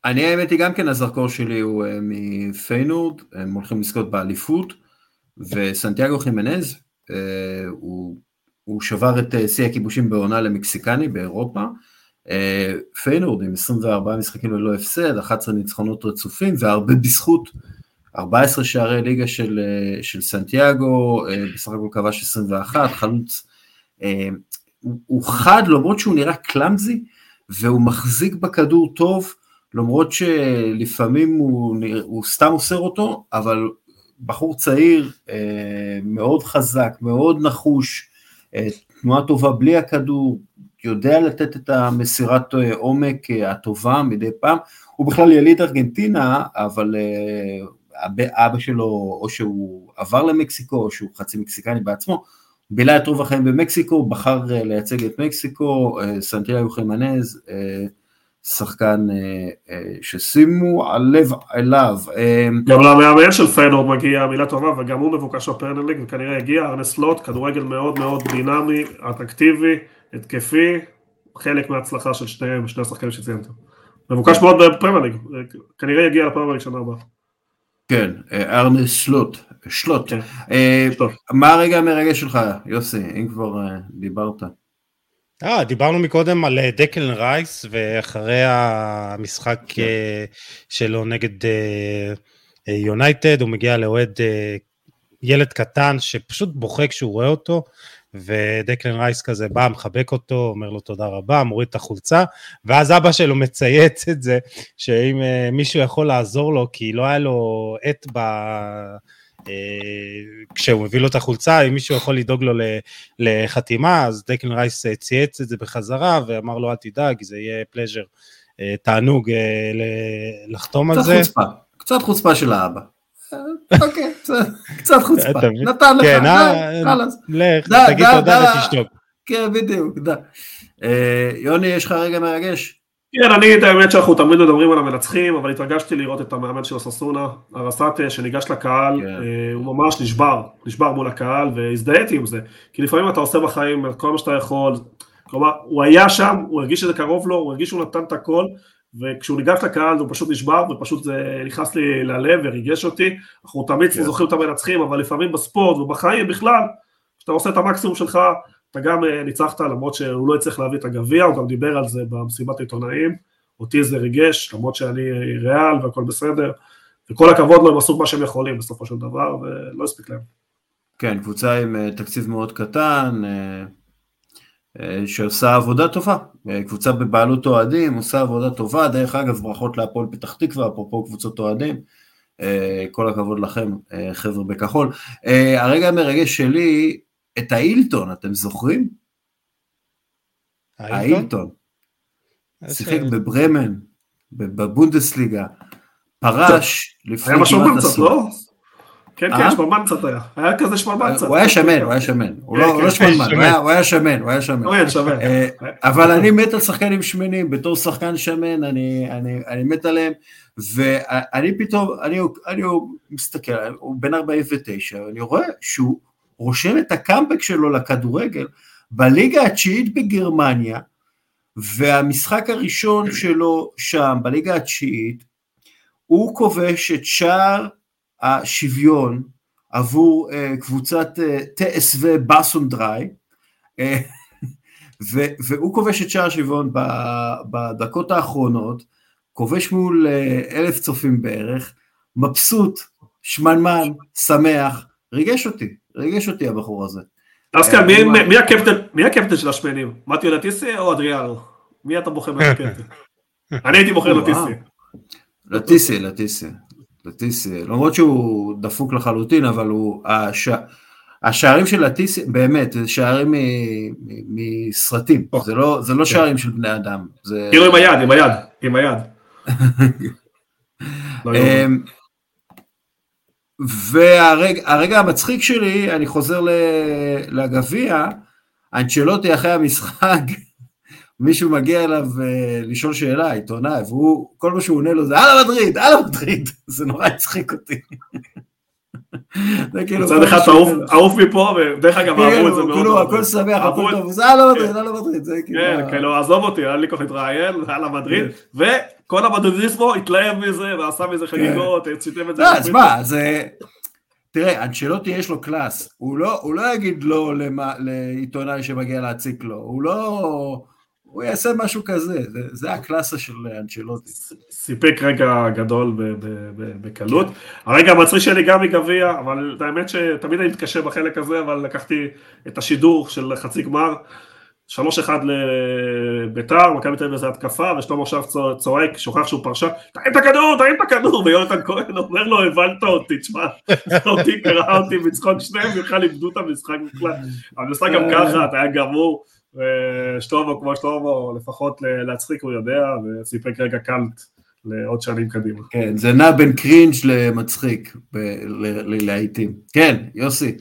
אני האמת היא גם כן הזרקור שלי הוא מפיינורד, הם הולכים לזכות באליפות. וסנטיאגו חימנז, אה, הוא, הוא שבר את אה, שיא הכיבושים בעונה למקסיקני באירופה, אה, פיינורד עם 24 משחקים ללא הפסד, 11 ניצחונות רצופים והרבה בזכות 14 שערי ליגה של, של סנטיאגו, בסך הכל כבש 21, חלוץ, הוא, הוא חד למרות שהוא נראה קלאמזי והוא מחזיק בכדור טוב, למרות שלפעמים הוא, הוא סתם אוסר אותו, אבל בחור צעיר, אה, מאוד חזק, מאוד נחוש, אה, תנועה טובה בלי הכדור, יודע לתת את המסירת אה, עומק הטובה מדי פעם, הוא בכלל יליד ארגנטינה, אבל אבא שלו, או שהוא עבר למקסיקו, או שהוא חצי מקסיקני בעצמו, בילה את רוב החיים במקסיקו, בחר לייצג את מקסיקו, סנטיאגו חימנז, שחקן אה, אה, ששימו הלב אליו. אה, גם למאמן של פיינורד מגיע מילה טובה וגם הוא מבוקש בפרנל ליג וכנראה הגיע ארנס לוט, כדורגל מאוד מאוד דינמי, אטרקטיבי, התקפי, חלק מההצלחה של שניהם, שני השחקנים שציינתם. מבוקש מאוד בפרנל ליג, כנראה יגיע לפרנל ליג שנה הבאה. כן, ארנס שלוט, שלוט. כן. מה הרגע המרגש שלך, יוסי, אם כבר דיברת? אה, דיברנו מקודם על אה, דקלן רייס, ואחרי המשחק כן. אה, שלו נגד יונייטד, הוא מגיע לאוהד ילד קטן שפשוט בוכה כשהוא רואה אותו, ודקלן רייס כזה בא, מחבק אותו, אומר לו תודה רבה, מוריד את החולצה, ואז אבא שלו מצייץ את זה, שאם מישהו יכול לעזור לו, כי לא היה לו עט ב... אה, כשהוא מביא לו את החולצה, אם מישהו יכול לדאוג לו לחתימה, אז דקלן רייס אה, צייץ את זה בחזרה ואמר לו אל תדאג, זה יהיה פלז'ר, אה, תענוג לחתום על זה. קצת חוצפה, קצת חוצפה של האבא. אוקיי, [laughs] קצת חוצפה, נתן לך, כן, חלאס. לך, תגיד תודה ותשתוק. כן, בדיוק, די. יוני, יש לך רגע מרגש? כן, אני את האמת שאנחנו תמיד מדברים על המנצחים, אבל התרגשתי לראות את המאמן של הססונה, ארסטה, שניגש לקהל, כן. אה, הוא ממש נשבר, נשבר מול הקהל, והזדהיתי עם זה, כי לפעמים אתה עושה בחיים כל מה שאתה יכול, כלומר, הוא היה שם, הוא הרגיש שזה קרוב לו, הוא הרגיש שהוא נתן את הכל, וכשהוא ניגש לקהל הוא פשוט נשבר, ופשוט זה נכנס לי ללב וריגש אותי, אנחנו תמיד כן. זוכרים את המנצחים, אבל לפעמים בספורט ובחיים בכלל, כשאתה עושה את המקסימום שלך, אתה גם אה, ניצחת למרות שהוא לא הצליח להביא את הגביע, הוא גם דיבר על זה במסיבת העיתונאים, אותי זה ריגש, למרות שאני ריאל והכל בסדר, וכל הכבוד לו, הם עשו מה שהם יכולים בסופו של דבר, ולא הספיק להם. כן, קבוצה עם אה, תקציב מאוד קטן, אה, שעושה עבודה טובה, קבוצה בבעלות אוהדים, עושה עבודה טובה, דרך אגב ברכות להפועל פתח תקווה, אפרופו קבוצות אוהדים, כל הכבוד לכם חבר'ה בכחול. הרגע המרגש שלי, את האילטון, אתם זוכרים? האילטון. שיחק בברמן, בבונדסליגה, פרש לפני כמעט עשור. היה משהו קצת, לא? כן, כן, אה? שמלמן קצת היה. היה כזה שמלמן קצת. הוא היה שמן, הוא היה שמן. הוא לא, כן, לא כן, שמלמן, הוא היה שמן, הוא היה שמן. שמן. אה, אבל אני מת על שחקנים שמנים, בתור שחקן שמן, אני מת עליהם, ואני פתאום, אני מסתכל, הוא בן 49, ואני רואה שהוא רושם את הקאמבק שלו לכדורגל בליגה התשיעית בגרמניה, והמשחק הראשון שלו שם, בליגה התשיעית, הוא כובש את שער השוויון עבור uh, קבוצת uh, אה, TSV בסונדריי, uh, והוא כובש את שער השוויון בדקות האחרונות, כובש מול uh, אלף צופים בערך, מבסוט, שמנמן, שמח, ריגש אותי. ריגש אותי הבחור הזה. אז כן, מי הקפטן של השמנים? מתיו לטיסי או אדריאנו? מי אתה בוחר מהקפטן? [laughs] אני הייתי בוחר לטיסי. לטיסי, לטיסי. לטיסי, למרות שהוא דפוק לחלוטין, אבל הוא... השערים של לטיסי, באמת, זה שערים מסרטים, זה לא, לא כן. שערים של בני אדם. כאילו עם היד, עם היד, עם היד. [laughs] והרגע המצחיק שלי, אני חוזר לגביע, אנצ'לוטי אחרי המשחק, [laughs] מישהו מגיע אליו uh, לשאול שאלה, עיתונאי, והוא, כל מה שהוא עונה לו זה הלאה מדריד, הלאה מדריד, [laughs] זה נורא הצחיק אותי. [laughs] זה כאילו... מצד אחד ערוף מפה, ודרך אגב אהבו את זה מאוד. כאילו, הכל שמח, הכל טוב, זה הלאה מדריד, הלאה מדריד, זה כאילו... כן, כאילו, עזוב אותי, היה לי כוח להתראיין, הלאה מדריד, וכל המדרידיסמו התלהב מזה, ועשה מזה כן. חגיגות, ציטם את זה. לא, אז מה, זה... תראה, אנשלוטי יש לו קלאס, הוא לא, הוא לא יגיד לא לעיתונאי שמגיע להציק לו, הוא לא... הוא יעשה משהו כזה, זה, זה הקלאסה של אנצ'לוטי. סיפק רגע גדול בקלות. כן. הרגע המצרי שלי גם מגביע, אבל האמת שתמיד אני מתקשה בחלק הזה, אבל לקחתי את השידור של חצי גמר, שלוש אחד לביתר, מכבי תל אביב זה התקפה, ושלמה עכשיו צועק, שוכח שהוא פרשה, תרים את הכדור, תרים את הכדור, ויונתן כהן אומר לו, הבנת אותי, תשמע, [laughs] אותי קרא אותי מצחוק שניהם, בכלל איבדו את המשחק בכלל. המשחק גם ככה, אתה היה גמור. ושלמה כמו שלמה, לפחות להצחיק הוא יודע, וסיפק רגע קאלט לעוד שנים קדימה. כן, זה נע בין קרינג' למצחיק, ללהיטים. כן, יוסי.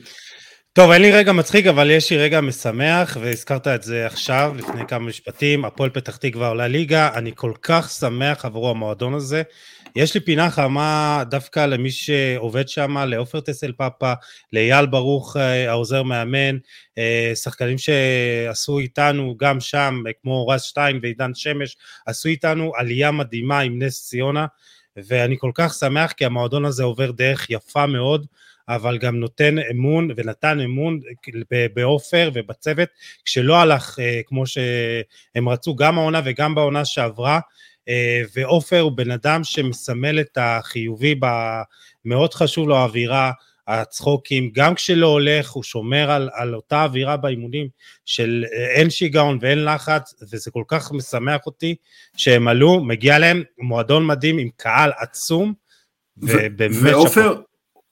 טוב, אין לי רגע מצחיק, אבל יש לי רגע משמח, והזכרת את זה עכשיו, לפני כמה משפטים, הפועל פתח תקווה עולה ליגה, אני כל כך שמח עבור המועדון הזה. יש לי פינה חמה דווקא למי שעובד שם, לעופר טסל פאפה, לאייל ברוך, אה, העוזר מאמן, אה, שחקנים שעשו איתנו גם שם, כמו רז שטיין ועידן שמש, עשו איתנו עלייה מדהימה עם נס ציונה, ואני כל כך שמח כי המועדון הזה עובר דרך יפה מאוד. אבל גם נותן אמון ונתן אמון בעופר ובצוות, כשלא הלך אה, כמו שהם רצו גם העונה וגם בעונה שעברה, אה, ועופר הוא בן אדם שמסמל את החיובי, מאוד חשוב לו האווירה, הצחוקים, גם כשלא הולך הוא שומר על, על אותה אווירה באימונים של אה, אין שיגעון ואין לחץ וזה כל כך משמח אותי שהם עלו, מגיע להם מועדון מדהים עם קהל עצום ובאמת... ועופר,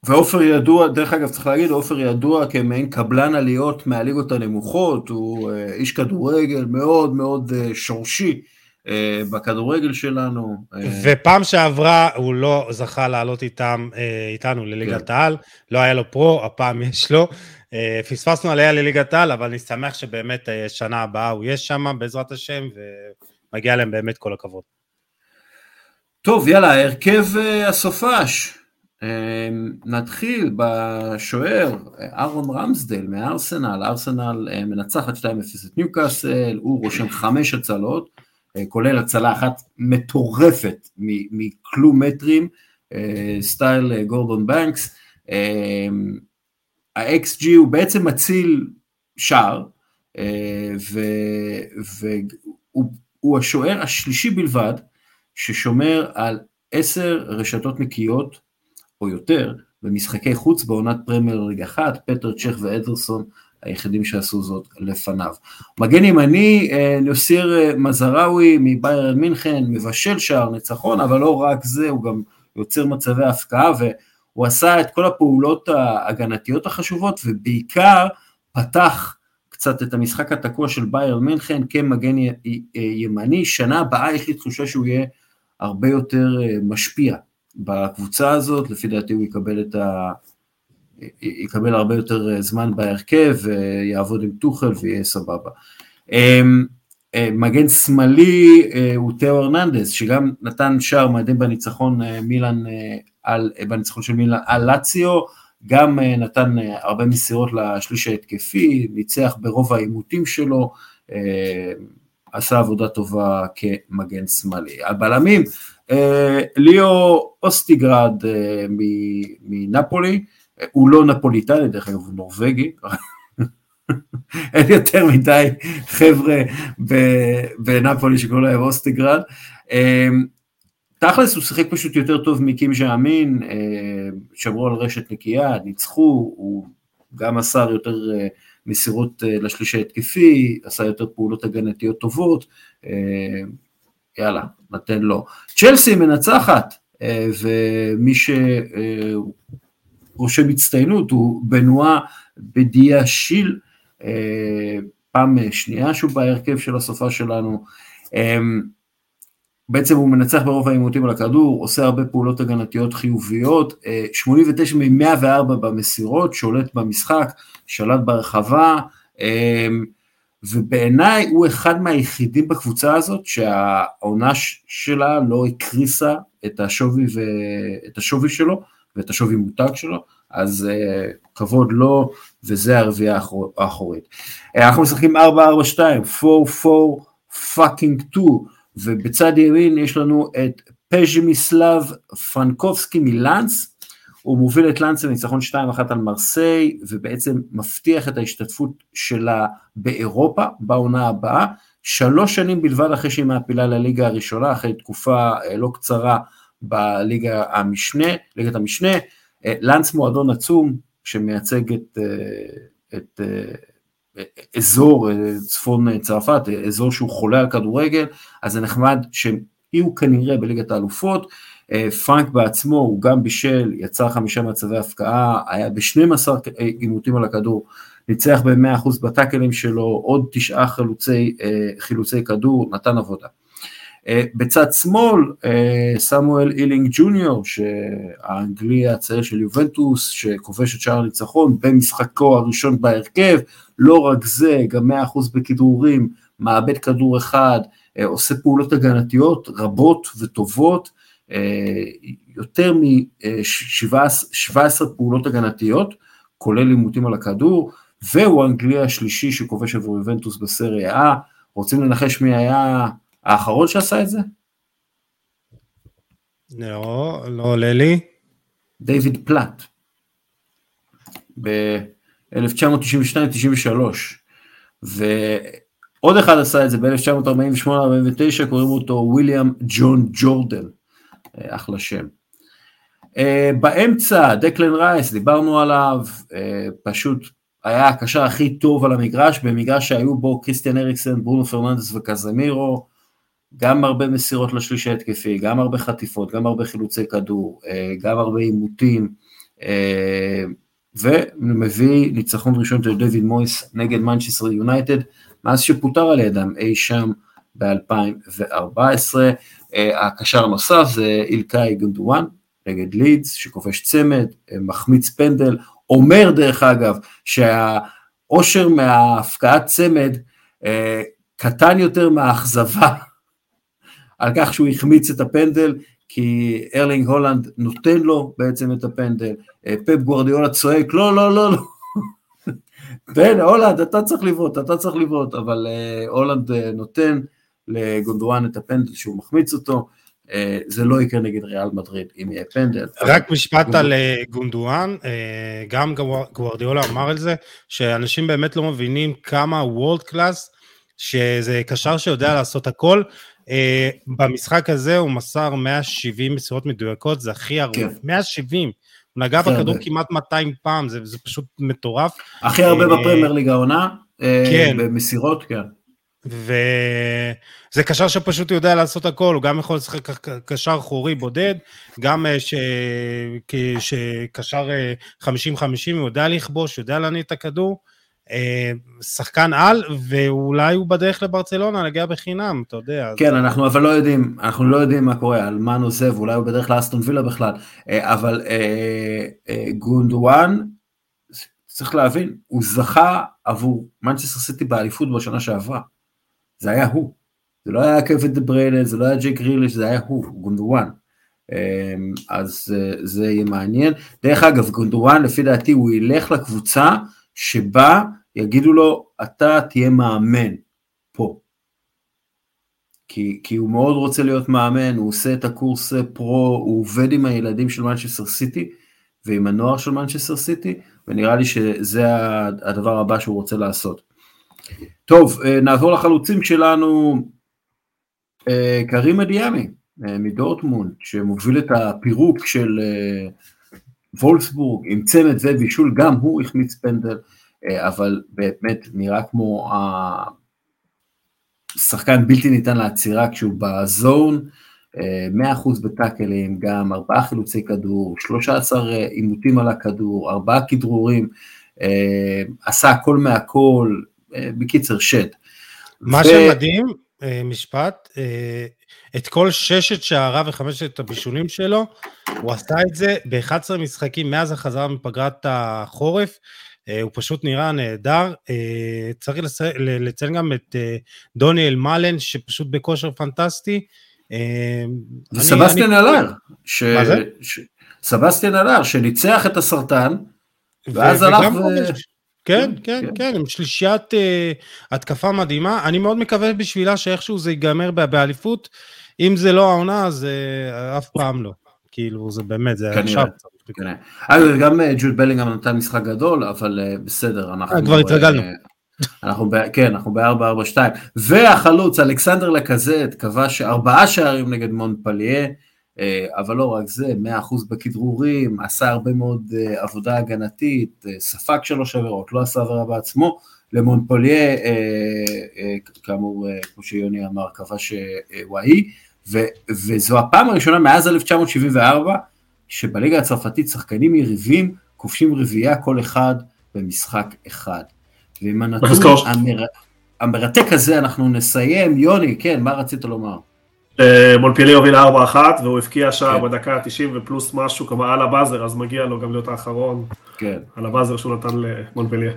ועופר ידוע, דרך אגב צריך להגיד, עופר ידוע כמעין קבלן עליות מהליגות הנמוכות, הוא אה, איש כדורגל מאוד מאוד שורשי אה, בכדורגל שלנו. אה, ופעם שעברה הוא לא זכה לעלות איתם, אה, איתנו לליגת כן. העל, לא היה לו פרו, הפעם יש לו. פספסנו עליה לליגת העל, אבל אני שמח שבאמת שנה הבאה הוא יהיה שם בעזרת השם, ומגיע להם באמת כל הכבוד. טוב, יאללה, הרכב הסופש. נתחיל בשוער, אהרון רמסדל מארסנל, ארסנל מנצחת 2-0 את ניוקאסל, הוא רושם חמש הצלות. אה, כולל הצלה אחת מטורפת מכלום מטרים, אה, סטייל אה, גורדון בנקס. ה-XG הוא בעצם מציל שער, והוא השוער השלישי בלבד ששומר על עשר רשתות נקיות או יותר במשחקי חוץ בעונת פרמייר ליג אחת, פטר צ'ך ואדרסון היחידים שעשו זאת לפניו. מגן ימני, אה, נוסיר אה, מזראוי מביירן מינכן, מבשל שער ניצחון, אבל לא רק זה, הוא גם יוצר מצבי הפקעה, והוא עשה את כל הפעולות ההגנתיות החשובות, ובעיקר פתח קצת את המשחק התקוע של ביירן מינכן כמגן אה, ימני, שנה הבאה יש לי תחושה שהוא יהיה הרבה יותר משפיע בקבוצה הזאת, לפי דעתי הוא יקבל את ה... יקבל הרבה יותר אה, זמן בהרכב ויעבוד עם טוחל ויהיה סבבה. אמ, אה, מגן שמאלי אה, הוא תאו ארננדס, שגם נתן שער מדהים בניצחון מילאן, על, בניצחון של מילאן על לאציו, גם נתן הרבה מסירות לשליש ההתקפי, ניצח ברוב העימותים שלו, עשה עבודה טובה כמגן שמאלי. הבלמים, ליאו אוסטיגרד מנפולי, הוא לא נפוליטני, דרך אגב, הוא נורבגי. [laughs] אין יותר מדי חבר'ה בנפולי שקוראים להם אוסטיגרד. תכלס הוא שיחק פשוט יותר טוב מקים ז'אמין, אמ, שמרו על רשת נקייה, ניצחו, הוא גם עשה יותר אה, מסירות אה, לשליש ההתקפי, עשה יותר פעולות הגנתיות טובות, יאללה, נתן לו. צ'לסי מנצחת, אה, ומי ש... רושם הצטיינות, הוא בנועה בדיה שיל, אה, פעם שנייה שהוא בהרכב של הסופה שלנו. אה, בעצם הוא מנצח ברוב העימותים על הכדור, עושה הרבה פעולות הגנתיות חיוביות, 89 מ-104 במסירות, שולט במשחק, שלט ברחבה, ובעיניי הוא אחד מהיחידים בקבוצה הזאת שהעונה שלה לא הקריסה את השווי, ו... את השווי שלו ואת השווי מותג שלו, אז uh, כבוד לו, וזה הרביעייה האחורית. אה, אנחנו משחקים 4-4-2, 4-4 fucking 2, ובצד ימין יש לנו את פשמיסלב פרנקובסקי מלאנס, הוא מוביל את לאנס לניצחון 2-1 על מרסיי, ובעצם מבטיח את ההשתתפות שלה באירופה בעונה הבאה, שלוש שנים בלבד אחרי שהיא מעפילה לליגה הראשונה, אחרי תקופה אה, לא קצרה בליגה המשנה, ליגת המשנה, אה, לאנס מועדון עצום שמייצג את, אה, את אזור צפון צרפת, אזור שהוא חולה על כדורגל, אז זה נחמד שיהיו כנראה בליגת האלופות, פרנק בעצמו הוא גם בישל, יצר חמישה מצבי הפקעה, היה ב-12 עימותים על הכדור, ניצח ב-100% בטאקלים שלו, עוד תשעה חילוצי, אה, חילוצי כדור, נתן עבודה. אה, בצד שמאל, סמואל אילינג ג'וניור, שהאנגלי הצעיר של יובנטוס, שכובש את שער הניצחון במשחקו הראשון בהרכב, לא רק זה, גם 100% בכדרורים, מאבד כדור אחד, עושה פעולות הגנתיות רבות וטובות, אה, יותר מ-17 פעולות הגנתיות, כולל עימותים על הכדור, והוא האנגלי השלישי שכובש עבור איבנטוס בסריה A. רוצים לנחש מי היה האחרון שעשה את זה? לא, לא עולה לי. דיוויד פלט. ב-1992-93. ועוד אחד עשה את זה ב-1948-49, קוראים אותו וויליאם ג'ון ג'ורדן. אה, אחלה שם. אה, באמצע, דקלן רייס, דיברנו עליו, אה, פשוט היה הקשר הכי טוב על המגרש, במגרש שהיו בו קריסטיאן אריקסן, ברונו פרננדס וקזמירו, גם הרבה מסירות לשליש ההתקפי, גם הרבה חטיפות, גם הרבה חילוצי כדור, גם הרבה עימותים, ומביא ניצחון ראשון של דויד מויס נגד מנצ'סטר יונייטד, מאז שפוטר על ידם אי שם ב-2014. אה, הקשר הנוסף זה אילקאי גונדואן נגד לידס, שכובש צמד, אה, מחמיץ פנדל, אומר דרך אגב שהאושר מהפקעת צמד אה, קטן יותר מהאכזבה [laughs] על כך שהוא החמיץ את הפנדל, כי ארלינג הולנד נותן לו בעצם את הפנדל, פפ גוורדיאולה צועק, לא, לא, לא, לא. [laughs] תן, הולנד, אתה צריך לבעוט, אתה צריך לבעוט, אבל הולנד נותן, לגונדואן את הפנדל שהוא מחמיץ אותו, אה, זה לא יקרה נגד ריאל מדריד אם יהיה פנדל. רק משפט על אה, גונדואן, אה, גם גוורדיאולה אמר על זה, שאנשים באמת לא מבינים כמה world class, שזה קשר שיודע לעשות הכל. במשחק הזה הוא מסר 170 מסירות מדויקות, זה הכי הרבה, כן. 170. הוא נגע בכדור כמעט 200 פעם, זה, זה פשוט מטורף. הכי הרבה בפרמייר ליג העונה, כן. במסירות, כן. וזה קשר שפשוט יודע לעשות הכל, הוא גם יכול לשחק קשר חורי בודד, גם אה, שקשר 50-50 הוא יודע לכבוש, יודע להניע את הכדור, אה, שחקן על, ואולי הוא בדרך לברצלונה להגיע בחינם, אתה יודע. כן, זה... אנחנו אבל לא יודעים, אנחנו לא יודעים מה קורה, על מה נוזב, אולי הוא בדרך לאסטון וילה בכלל, אה, אבל גונדואן, צריך להבין, הוא זכה עבור מנצ'סטר סיטי באליפות בשנה שעברה. זה היה הוא. זה לא היה קווין דה בריינה, זה לא היה ג'ק גריליש, זה היה הוא, גונדואן. אמ, אז אה, זה יהיה מעניין. דרך אגב, גונדואן, לפי דעתי, הוא ילך לקבוצה שבה יגידו לו, אתה תהיה מאמן פה. כי, כי הוא מאוד רוצה להיות מאמן, הוא עושה את הקורס pro, הוא עובד עם הילדים של מנצ'סטר סיטי ועם הנוער של מנצ'סטר סיטי, ונראה לי שזה הדבר הבא שהוא רוצה לעשות. טוב, אה, נעבור לחלוצים שלנו, אה, קרים אדיאמי אה, מדורטמונד, שמוביל את הפירוק של וולסבורג עם צמד ובישול, גם הוא החמיץ פנדל, אבל באמת נראה כמו שחקן בלתי ניתן לעצירה כשהוא בזון, 100% בטאקלים, גם ארבעה חילוצי כדור, 13 עימותים על הכדור, ארבעה כדרורים, עשה הכל מהכל, בקיצר שד. מה ו... שמדהים, אה, משפט, אה, את כל ששת שעריו וחמשת הבישולים שלו, הוא עשה את זה ב-11 משחקים מאז החזרה מפגרת החורף, הוא פשוט נראה נהדר. צריך לציין גם את דוני אלמלן, שפשוט בכושר פנטסטי. וסבסטיאן אלר, ש... ש... סבסטיאן אלר, שניצח את הסרטן, ואז הלך. כן, כן, כן, כן, עם שלישיית uh, התקפה מדהימה. אני מאוד מקווה בשבילה שאיכשהו זה ייגמר באליפות. אם זה לא העונה, אז uh, אף פעם לא. כאילו, זה באמת, זה עכשיו. כנראה. אגב, גם אה, ג'וד בלינגהם נתן משחק גדול, אבל בסדר, אנחנו... כבר התרגלנו. אנחנו ב, כן, אנחנו ב-4-4-2. והחלוץ, אלכסנדר לקזט, כבש ארבעה שערים נגד מונפליה. אה, אבל לא רק זה, 100% בכדרורים, עשה הרבה מאוד אה, עבודה הגנתית, אה, ספג שלוש עבירות, לא עשה עבירה בעצמו, למונפוליה, כאמור, כמו שיוני אמר, כבש וואי, וזו הפעם הראשונה מאז 1974, שבליגה הצרפתית שחקנים יריבים כובשים רביעייה כל אחד במשחק אחד. ועם הנתון המר... המרתק הזה אנחנו נסיים. יוני, כן, מה רצית לומר? מונפילי הוביל 4-1 והוא הבקיע שער כן. בדקה ה-90 ופלוס משהו, כלומר על הבאזר, אז מגיע לו גם להיות האחרון. כן. על הבאזר שהוא נתן למונפליה.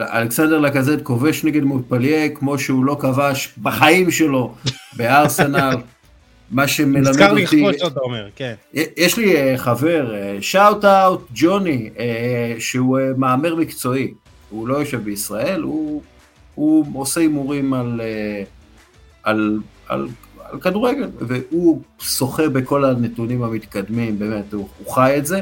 אלכסנדר לקזט כובש נגד מונפליה כמו שהוא לא כבש בחיים שלו בארסנל. [laughs] מה שמלמד אותי... נזכר לכבוש שאתה אומר, כן. יש לי אה, חבר, shout out ג'וני, שהוא אה, מהמר מקצועי. הוא לא יושב בישראל, הוא, הוא עושה הימורים על, אה, על, על על כדורגל, והוא שוחה בכל הנתונים המתקדמים, באמת, הוא, הוא חי את זה,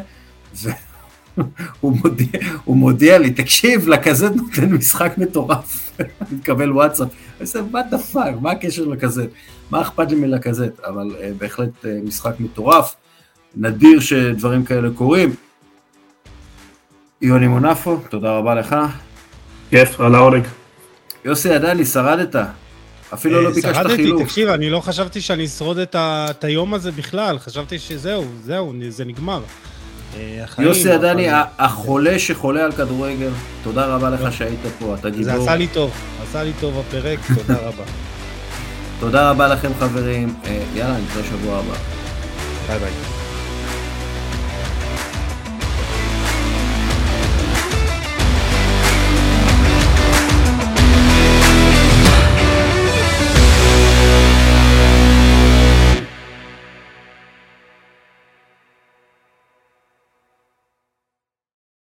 והוא [laughs] מודיע, מודיע לי, תקשיב, לכזה נותן משחק מטורף, [laughs] אני מקבל וואטסאפ, אני עושה, what the fuck, מה הקשר לכזאת, מה אכפת לי מלכזאת, אבל uh, בהחלט uh, משחק מטורף, נדיר שדברים כאלה קורים. יוני מונפו, תודה רבה לך. כיף, על העונג. יוסי עדני, שרדת. אפילו לא ביקשת חילוף. תקשיב, אני לא חשבתי שאני אשרוד את היום הזה בכלל, חשבתי שזהו, זהו, זה נגמר. אה, יוסי עדני, החולה שחולה על כדורגל, תודה רבה לך שהיית פה, אתה גיבור. זה עשה לי טוב, עשה לי טוב הפרק, [laughs] תודה רבה. תודה רבה לכם חברים, אה, יאללה, נתראה שבוע הבא. ביי ביי.